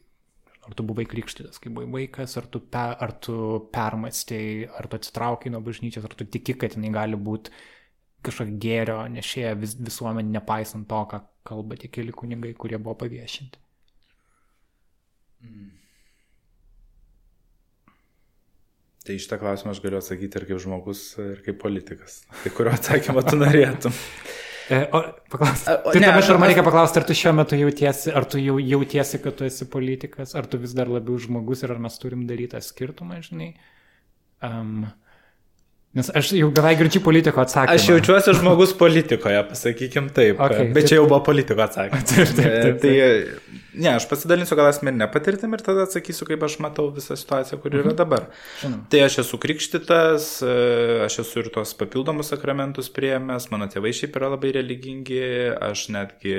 Ar tu buvai krikštytas, kai buvai vaikas, ar tu, pe, ar tu permastėjai, ar tu atsitraukai nuo bažnyčios, ar tu tiki, kad jinai gali būti kažkokia gėrio nešėja vis, visuomenė, nepaisant to, ką kalba tie keli kunigai, kurie buvo paviešinti. Mm. Tai šitą klausimą aš galiu atsakyti ir kaip žmogus, ir kaip politikas. Tai kurio atsakymą tu norėtum? [LAUGHS] E, o, paklaus. Tai tuomet ar man reikia paklausti, ar tu šiuo metu jautiesi, ar tu jau jautiesi, kad tu esi politikas, ar tu vis dar labiau žmogus ir ar mes turim daryti tą skirtumą, žinai. Um, Nes aš jau beveik girdžiu politiko atsakymą. Aš jaučiuosi žmogus politikoje, pasakykim taip. Okay, bet čia jau buvo politiko atsakymas. [LAUGHS] taip, taip, taip, taip. Tai, ne, aš pasidalinsiu gal asmeninę patirtimį ir tada atsakysiu, kaip aš matau visą situaciją, kur yra mhm. dabar. Žinau. Tai aš esu krikštytas, e, aš esu ir tos papildomus sakramentus prieėmęs, mano tėvai šiaip yra labai religingi, aš netgi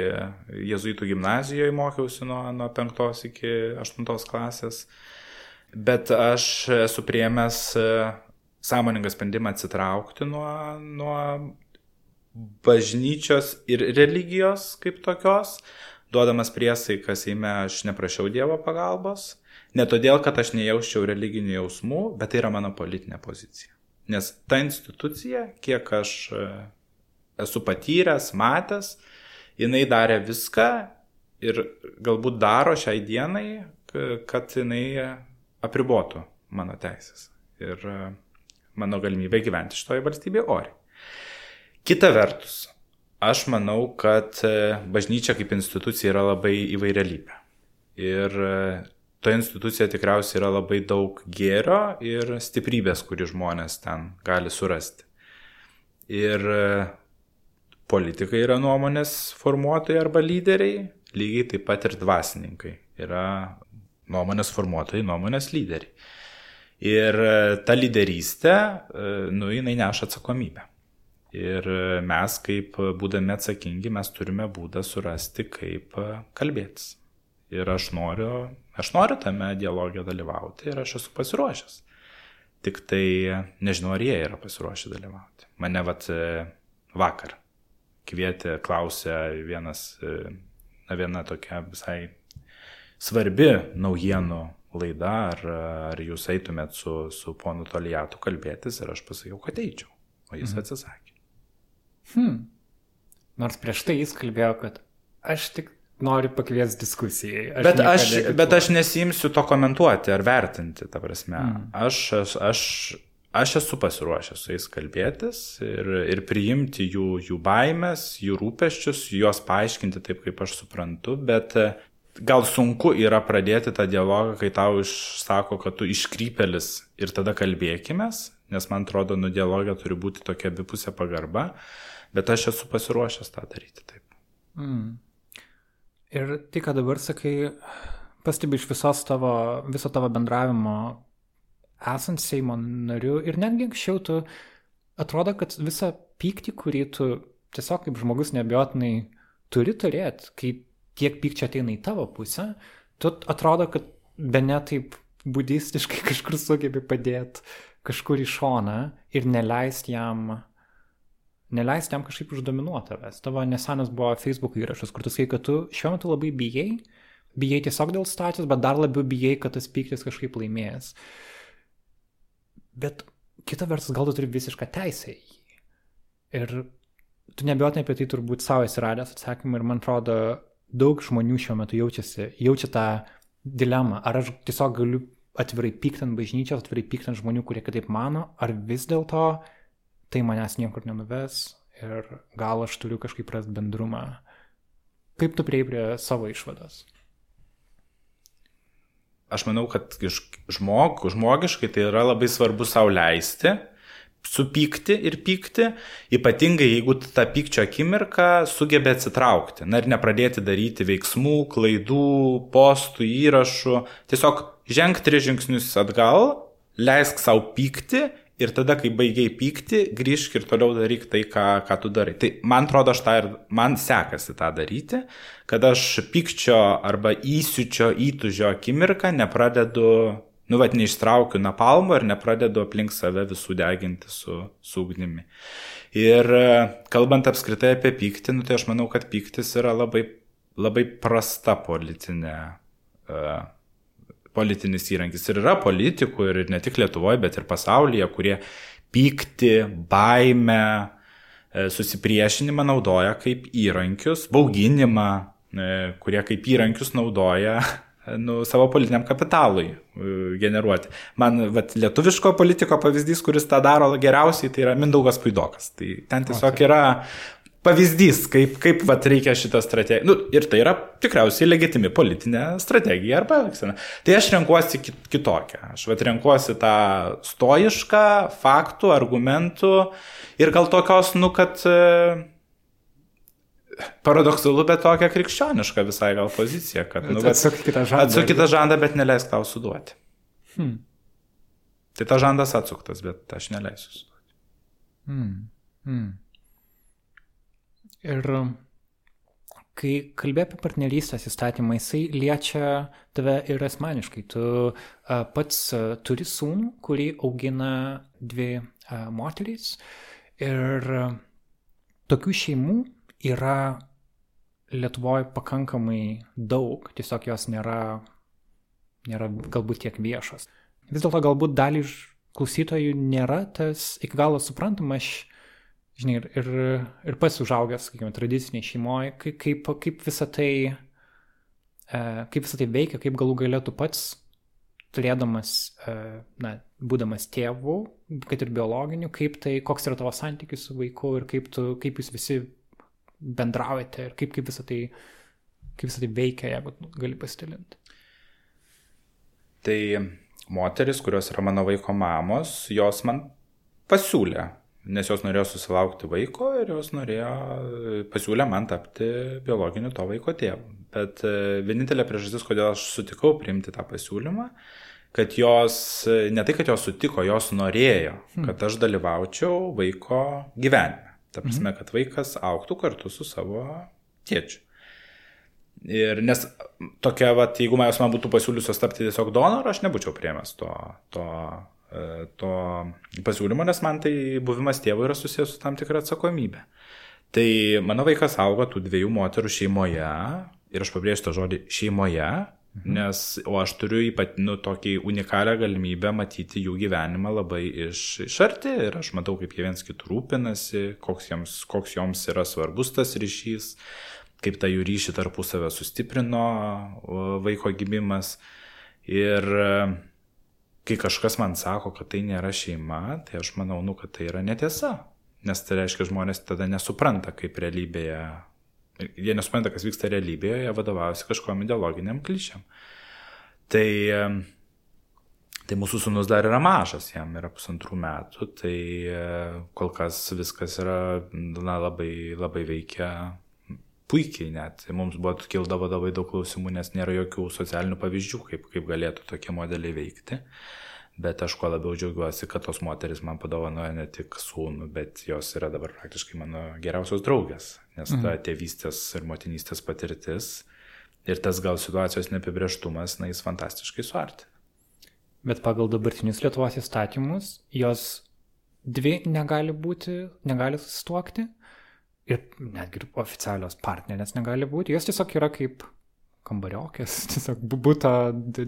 jezuitų gimnazijoje mokiausi nuo, nuo 5 iki 8 klasės. Bet aš esu prieėmęs sąmoningą sprendimą atsitraukti nuo, nuo bažnyčios ir religijos kaip tokios, duodamas priesaiką Seime aš neprašiau Dievo pagalbos, ne todėl, kad aš nejauščiau religinių jausmų, bet tai yra mano politinė pozicija. Nes ta institucija, kiek aš e, esu patyręs, matęs, jinai darė viską ir galbūt daro šiai dienai, kad jinai apribotų mano teisės. Ir mano galimybė gyventi šitoje valstybėje oriai. Kita vertus, aš manau, kad e, bažnyčia kaip institucija yra labai įvairialybė. Ir e, toje institucijoje tikriausiai yra labai daug gėrio ir stiprybės, kurį žmonės ten gali surasti. Ir e, politikai yra nuomonės formuotojai arba lyderiai, lygiai taip pat ir dvasininkai yra nuomonės formuotojai, nuomonės lyderiai. Ir ta lyderystė, nu, jinai neša atsakomybę. Ir e, mes, kaip būdami atsakingi, mes turime būdą surasti, kaip kalbėtis. Ir aš noriu, aš noriu tame dialogė dalyvauti ir aš esu pasiruošęs. Tik tai nežinau, ar jie yra pasiruošę dalyvauti. Mane vat vakar kvietė, klausė vienas, na viena tokia visai svarbi naujienų laida, ar, ar jūs eitumėt su, su ponu Tolijatu kalbėtis ir aš pasakiau, kad eičiau, o jis mhm. atsisakė. Hmm. Nors prieš tai jis kalbėjo, kad aš tik nori pakviesti diskusijai. Aš bet, aš, bet aš nesimsiu to komentuoti ar vertinti, ta prasme. Mm. Aš, aš, aš, aš esu pasiruošęs su jais kalbėtis ir, ir priimti jų, jų baimės, jų rūpeščius, juos paaiškinti taip, kaip aš suprantu, bet gal sunku yra pradėti tą dialogą, kai tau išsako, kad tu iškrypelis ir tada kalbėkime, nes man atrodo, nu dialogė turi būti tokia abipusė pagarba, bet aš esu pasiruošęs tą daryti taip. Mm. Ir tai, ką dabar sakai, pastebi iš visos tavo, viso tavo bendravimo esant Seimo nariu ir netgi anksčiau tu atrodo, kad visą pyktį, kurį tu tiesiog kaip žmogus nebejotinai turi turėti, kai tiek pykčio ateina į tavo pusę, tu atrodo, kad be ne taip budistiškai [LAUGHS] kažkur sugebi padėti kažkur į šoną ir neleisti jam, neleisti jam kažkaip uždominuoti tavęs. Tavo nesenas buvo Facebook įrašas, kur tu sakai, kad tu šiuo metu labai bijai, bijai tiesiog dėl stacijos, bet dar labiau bijai, kad tas pyktis kažkaip laimės. Bet kita vertus, gal tu turi visišką teisę į jį. Ir tu nebejotinai apie tai turbūt savo esi radęs atsakymą ir man atrodo, daug žmonių šiuo metu jaučiasi, jaučia tą dilemą, ar aš tiesiog galiu atvirai pykti ant bažnyčios, atvirai pykti ant žmonių, kurie kitaip mano, ar vis dėlto tai manęs niekur nenuves ir gal aš turiu kažkaip rasti bendrumą. Kaip tu prieai prie savo išvados? Aš manau, kad žmog, žmogiškai tai yra labai svarbu savo leisti, supykti ir pykti, ypatingai jeigu tą pykčio akimirką sugebė atsitraukti. Na ir nepradėti daryti veiksmų, klaidų, postų, įrašų. Tiesiog ženk tris žingsnius atgal, leisk savo pykti ir tada, kai baigiai pykti, grįžk ir toliau daryk tai, ką, ką tu darai. Tai man atrodo, aš tą ir man sekasi tą daryti, kad aš pykčio arba įsiučio įtužio akimirką nepradedu nu, vad, neištraukiu napalmo ir nepradedu aplink save visų deginti su, su ugnimi. Ir e, kalbant apskritai apie pyktį, nu, tai aš manau, kad pyktis yra labai, labai prasta politinė. Uh, politinis įrankis. Ir yra politikų, ir ne tik Lietuvoje, bet ir pasaulyje, kurie pykti, baimę, e, susipriešinimą naudoja kaip įrankius, bauginimą, kurie kaip įrankius naudoja nu, savo politiniam kapitalui e, generuoti. Man vat, lietuviško politiko pavyzdys, kuris tą daro geriausiai, tai yra Mindaugas Puidokas. Tai ten tiesiog yra pavyzdys, kaip, kaip vat, reikia šitą strategiją. Nu, ir tai yra tikriausiai legitimi politinė strategija arba elgsena. Tai aš renkuosi kitokią. Aš vat, renkuosi tą stoišką, faktų, argumentų ir gal tokios, nu, kad paradoksalu, bet tokia krikščioniška visai gal pozicija, kad nu, atsuk kitą žandą. Atsuk kitą žandą, bet neleisk tau suduoti. Hmm. Tai ta žandas atsuktas, bet aš neleisiu suduoti. Hmm. Hmm. Ir kai kalbė apie partnerystės įstatymą, jisai liečia tave ir asmeniškai. Tu a, pats a, turi sūnų, kurį augina dvi a, moterys. Ir a, tokių šeimų yra Lietuvoje pakankamai daug, tiesiog jos nėra, nėra galbūt tiek viešas. Vis dėlto galbūt dalį klausytojų nėra tas iki galo suprantama, aš, žinai, ir, ir, ir pats užaugęs, sakykime, tradiciniai šeimoje, kaip, kaip, visą tai, e, kaip visą tai veikia, kaip galų galėtų pats, turėdamas, e, na, būdamas tėvu, kad ir biologiniu, kaip tai, koks yra tavo santykis su vaiku ir kaip, tu, kaip jūs visi bendraujate ir kaip, kaip visą tai, kaip visą tai veikia, jeigu gali pasidalinti. Tai moteris, kurios yra mano vaiko mamos, jos man pasiūlė, nes jos norėjo susilaukti vaiko ir jos norėjo, pasiūlė man tapti biologiniu to vaiko tėvu. Bet e, vienintelė priežastis, kodėl aš sutikau priimti tą pasiūlymą, kad jos, ne tai, kad jos sutiko, jos norėjo, hmm. kad aš dalyvaučiau vaiko gyvenime. Ta prasme, mhm. kad vaikas auktų kartu su savo tėčiu. Ir nes tokia, va, jeigu manęs man būtų pasiūliusios tapti tiesiog donoru, aš nebūčiau priemęs to, to, e, to pasiūlymo, nes man tai buvimas tėvu yra susijęs su tam tikra atsakomybė. Tai mano vaikas auga tų dviejų moterų šeimoje, ir aš pabrėžiu tą žodį šeimoje, Mhm. Nes, o aš turiu ypat, nu, tokį unikalią galimybę matyti jų gyvenimą labai iš, iš arti ir aš matau, kaip jie viens kitų rūpinasi, koks, jiems, koks joms yra svarbus tas ryšys, kaip tą jų ryšį tarpusavę sustiprino vaiko gimimas. Ir kai kažkas man sako, kad tai nėra šeima, tai aš manau, nu, kad tai yra netiesa. Nes tai reiškia, žmonės tada nesupranta, kaip realybėje, jie nesupranta, kas vyksta realybėje, jie vadovaujasi kažkom ideologiniam klišiam. Tai, tai mūsų sunus dar yra mažas, jam yra pusantrų metų, tai kol kas viskas yra na, labai, labai veikia puikiai net. Mums buvo kildavo labai daug klausimų, nes nėra jokių socialinių pavyzdžių, kaip, kaip galėtų tokie modeliai veikti. Bet aš kuo labiau džiaugiuosi, kad tos moteris man padovanoja ne tik sūnų, bet jos yra dabar praktiškai mano geriausios draugės. Nes mhm. ta tėvystės ir motinystės patirtis ir tas gal situacijos neapibrieštumas, na, jis fantastiškai suarti. Bet pagal dabartinius Lietuvos įstatymus, jos dvi negali būti, negali susituokti, ir netgi oficialios partnerės negali būti, jos tiesiog yra kaip kambariokės, [LAUGHS] tiesiog būtų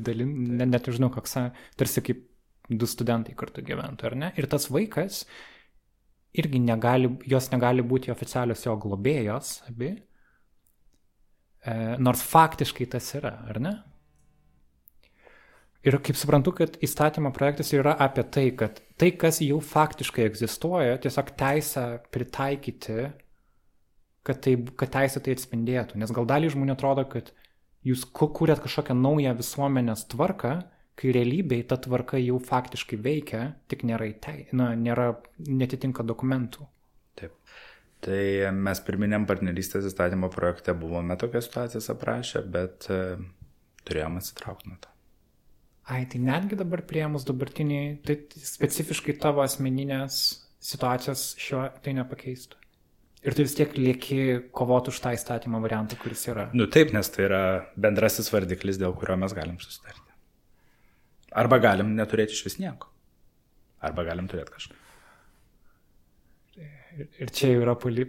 dalin, net, net nežinau, koks, tarsi kaip du studentai kartu gyventų, ar ne? Ir tas vaikas irgi negali, jos negali būti oficialios jo globėjos, abi, e, nors faktiškai tas yra, ar ne? Ir kaip suprantu, kad įstatymo projektas yra apie tai, kad tai, kas jau faktiškai egzistuoja, tiesiog teisę pritaikyti kad, tai, kad teisė tai atspindėtų. Nes gal dalį žmonių atrodo, kad jūs kūrėt kažkokią naują visuomenės tvarką, kai realybėje ta tvarka jau faktiškai veikia, tik nėra, tei, na, nėra netitinka dokumentų. Taip. Tai mes pirminiam partnerystės įstatymo projekte buvome tokias situacijas aprašę, bet e, turėjom atsitraukti nuo to. Ai, tai netgi dabar prieimus dabartinį, tai specifiškai tavo asmeninės situacijos šiuo tai nepakeistų. Ir tu vis tiek lieki kovoti už tą įstatymo variantą, kuris yra. Nu taip, nes tai yra bendrasis vardiklis, dėl kurio mes galim susitarti. Arba galim neturėti iš vis nieko. Arba galim turėti kažką. Ir, čia yra poli...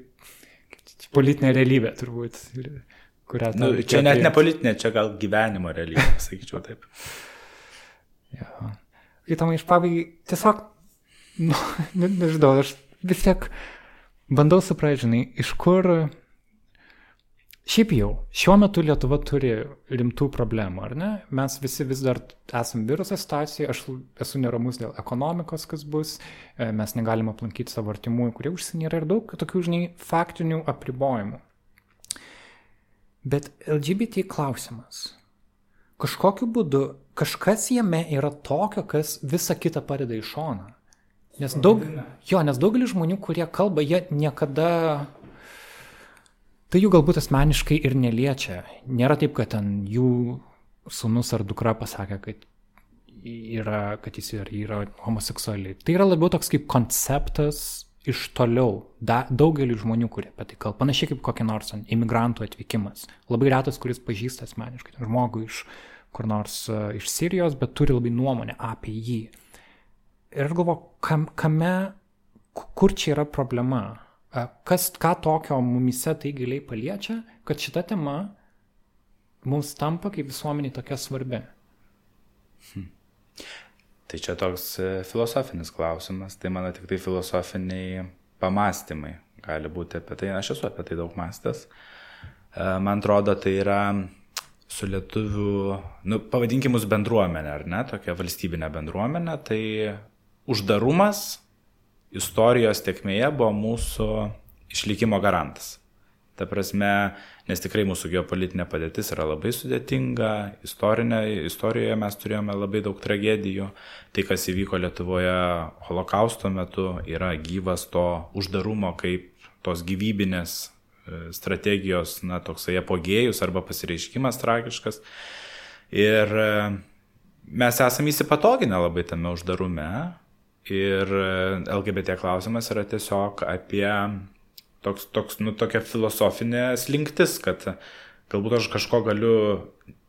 politinė realybė, turbūt. Kurią nu, čia net ne politinė, čia gal gyvenimo realybė, [LAUGHS] sakyčiau taip. ja. Įtamai iš pabaigai, tiesiog, nu, [LAUGHS] nežinau, aš vis tiek bandau suprasti, žinai, iš kur... Šiaip jau, šiuo metu Lietuva turi rimtų problemų, ar ne? Mes visi vis dar esame viruso situacijoje, aš esu neramus dėl ekonomikos, kas bus, e, mes negalime aplankyti savo artimųjų, kurie užsienį yra ir daug tokių, žinai, faktinių apribojimų. Bet LGBT klausimas. Kažkokiu būdu, kažkas jame yra tokio, kas visą kitą padeda į šoną. Nes, daug, jo, nes daugelis žmonių, kurie kalba, jie niekada... Tai jų galbūt asmeniškai ir neliečia. Nėra taip, kad ten jų sunus ar dukra pasakė, kad, yra, kad jis yra, yra homoseksualiai. Tai yra labiau toks kaip konceptas iš toliau. Da, daugelį žmonių, kurie apie tai kalba. Panašiai kaip kokia nors imigrantų atvykimas. Labai retas, kuris pažįsta asmeniškai žmogų iš kur nors uh, iš Sirijos, bet turi labai nuomonę apie jį. Ir aš galvoju, kam, kame, kur čia yra problema? Kas, ką tokio mumise tai giliai paliečia, kad šita tema mums tampa kaip visuomeniai tokia svarbi? Hmm. Tai čia toks e, filosofinis klausimas, tai mano tik tai filosofiniai pamastymai gali būti apie tai, aš esu apie tai daug mąstęs. E, man atrodo, tai yra su lietuvių, nu, pavadinkimus bendruomenė, ar ne, tokia valstybinė bendruomenė, tai uždarumas istorijos tekmėje buvo mūsų išlikimo garantas. Ta prasme, nes tikrai mūsų geopolitinė padėtis yra labai sudėtinga, istorijoje mes turėjome labai daug tragedijų, tai kas įvyko Lietuvoje holokausto metu yra gyvas to uždarumo kaip tos gyvybinės e, strategijos, na, toksai apogėjus arba pasireiškimas tragiškas. Ir e, mes esame įsipatoginę labai tame uždarume, Ir e, LGBT klausimas yra tiesiog apie toks, toks, nu, tokia filosofinė slinktis, kad galbūt aš kažko galiu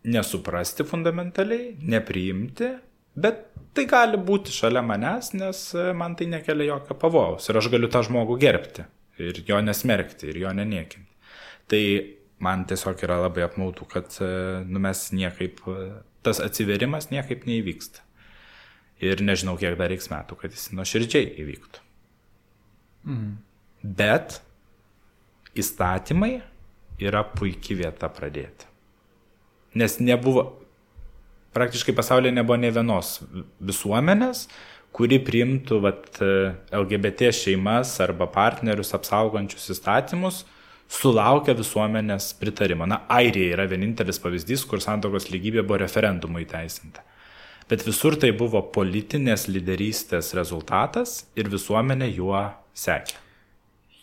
nesuprasti fundamentaliai, nepriimti, bet tai gali būti šalia manęs, nes man tai nekelia jokio pavojaus ir aš galiu tą žmogų gerbti ir jo nesmerkti ir jo neniekinti. Tai man tiesiog yra labai apmautų, kad nu, mes niekaip, tas atsiverimas niekaip neįvyksta. Ir nežinau, kiek dar reiks metų, kad jis nuoširdžiai įvyktų. Mhm. Bet įstatymai yra puikia vieta pradėti. Nes nebuvo, praktiškai pasaulyje nebuvo ne vienos visuomenės, kuri priimtų vat, LGBT šeimas arba partnerius apsaugančius įstatymus, sulaukia visuomenės pritarimo. Na, Airija yra vienintelis pavyzdys, kur santokos lygybė buvo referendumu įteisinta. Bet visur tai buvo politinės lyderystės rezultatas ir visuomenė juo sekė.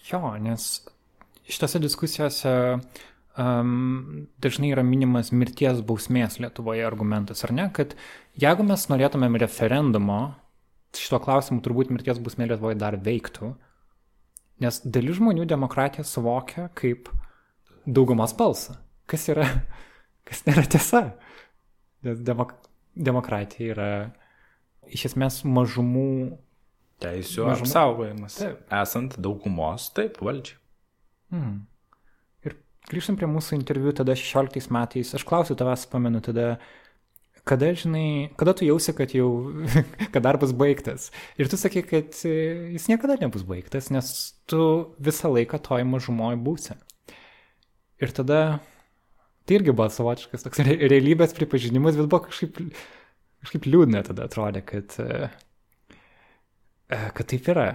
Jo, nes šitose diskusijose um, dažnai yra minimas mirties bausmės Lietuvoje argumentas, ar ne, kad jeigu mes norėtumėm referendumo, šito klausimu turbūt mirties bausmė Lietuvoje dar veiktų, nes dalis žmonių demokratiją suvokia kaip daugumos balsą, kas yra, kas nėra tiesa. Nes demok demokratija yra iš esmės mažumų Teisų Mažuma. apsaugojimas. Taip. Esant daugumos, taip, valdžiai. Hmm. Ir grįžtant prie mūsų interviu tada 16 metais, aš klausiu tavęs, pamenu tada, kada, žinai, kada tu jausi, kad jau, [LAUGHS] kad darbas baigtas. Ir tu sakai, kad e, jis niekada nebus baigtas, nes tu visą laiką toj mažumoje būsi. Ir tada, tai irgi buvo savotiškas toks realybės pripažinimas, bet buvo kažkaip, kažkaip liūdna tada atrodė, kad, e, kad taip yra.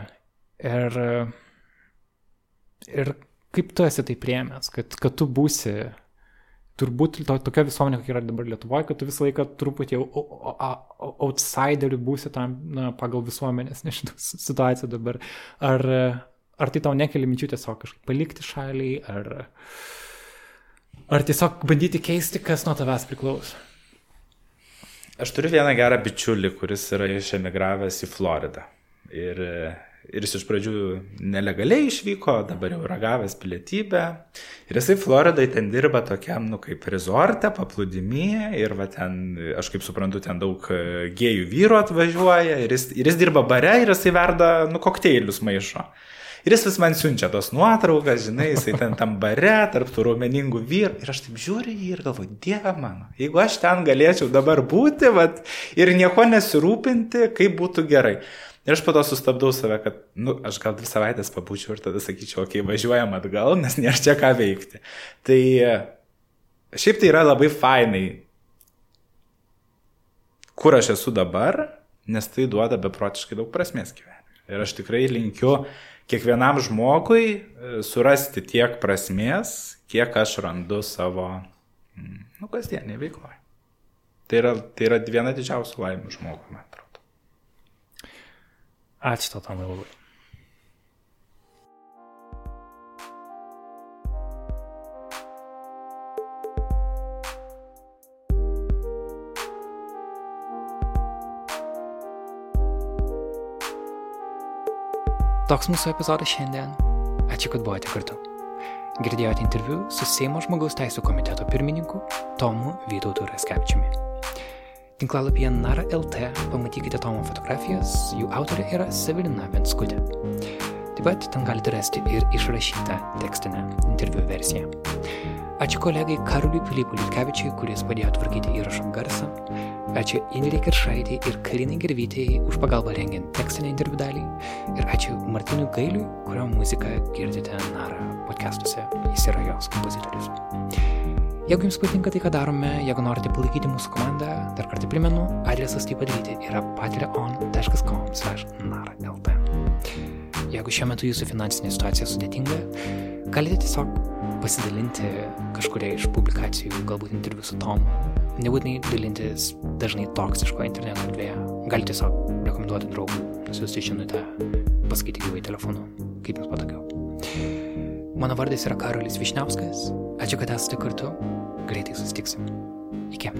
Ir, ir kaip tu esi tai priemęs, kad, kad tu būsi turbūt to, tokia visuomenė, kokia yra dabar Lietuvoje, kad tu visą laiką truputį outsiderių būsi tam na, pagal visuomenės, nežinau, situaciją dabar. Ar, ar tai tau nekeli minčių tiesiog kažkaip palikti šaliai, ar, ar tiesiog bandyti keisti, kas nuo tavęs priklauso? Aš turiu vieną gerą bičiulį, kuris yra išemigravęs į Floridą. Ir Ir jis iš pradžių nelegaliai išvyko, dabar jau ragavęs pilietybę. Ir jisai Floridai ten dirba tokiam, nu, kaip rezorte, paplūdimyje. Ir va ten, aš kaip suprantu, ten daug e, gėjų vyrų atvažiuoja. Ir jis, ir jis dirba bare ir jisai verda, nu, kokteilius maišo. Ir jis vis man siunčia tos nuotraukas, žinai, jisai ten tam bare, tarp tų raumeningų vyrų. Ir aš taip žiūriu jį ir galvoju, Dieve mano, jeigu aš ten galėčiau dabar būti, vat, ir nieko nesirūpinti, kaip būtų gerai. Ir aš po to sustabdau save, kad, nu, aš gal dvi savaitės pabūčiau ir tada sakyčiau, okei, okay, važiuojam atgal, nes nėra čia ką veikti. Tai šiaip tai yra labai fainai, kur aš esu dabar, nes tai duoda beprotiškai daug prasmės gyvenime. Ir aš tikrai linkiu kiekvienam žmogui e, surasti tiek prasmės, kiek aš randu savo, mm, nu, kasdienį veikloje. Tai yra, tai yra viena didžiausių laimų žmogui, man atrodo. Ačiū tau, Tomai, labai. Toks mūsų epizodas šiandien. Ačiū, kad buvote kartu. Girdėjote interviu su Seimo žmogaus teisų komiteto pirmininku Tomu Vytautu Raskepčiumi. Tinklalapyje Nara LT pamatykite Tomo fotografijas, jų autorė yra Severina Venskutė. Taip pat ten galite rasti ir išrašytą tekstinę interviu versiją. Ačiū kolegai Karuliui Pilypui Liutkevičiui, kuris padėjo tvarkyti įrašo garsą. Ačiū Indrei Kiršaitai ir Karinai Gervytėjai už pagalbą rengiant tekstinę interviu dalį. Ir ačiū Martinui Gailiui, kurio muziką girdite Nara podcastuose. Jis yra jos kompozitorius. Jeigu jums patinka tai, ką darome, jeigu norite palaikyti mūsų komandą, dar kartą primenu, adresas tai padaryti yra patreon.com/naralt. Jeigu šiuo metu jūsų finansinė situacija sudėtinga, galite tiesiog pasidalinti kažkuria iš publikacijų, galbūt interviu su Tomu. Nebūtinai dalintis dažnai toksiško interneto erdvėje. Galite tiesiog rekomenduoti draugui, nusiųsti žinutę, pasakyti gyvai telefonu, kaip jums patogiau. Mano vardas yra Karolis Višniauskas. Ačiū, kad esate kartu. Greitai susitiksim. Iki.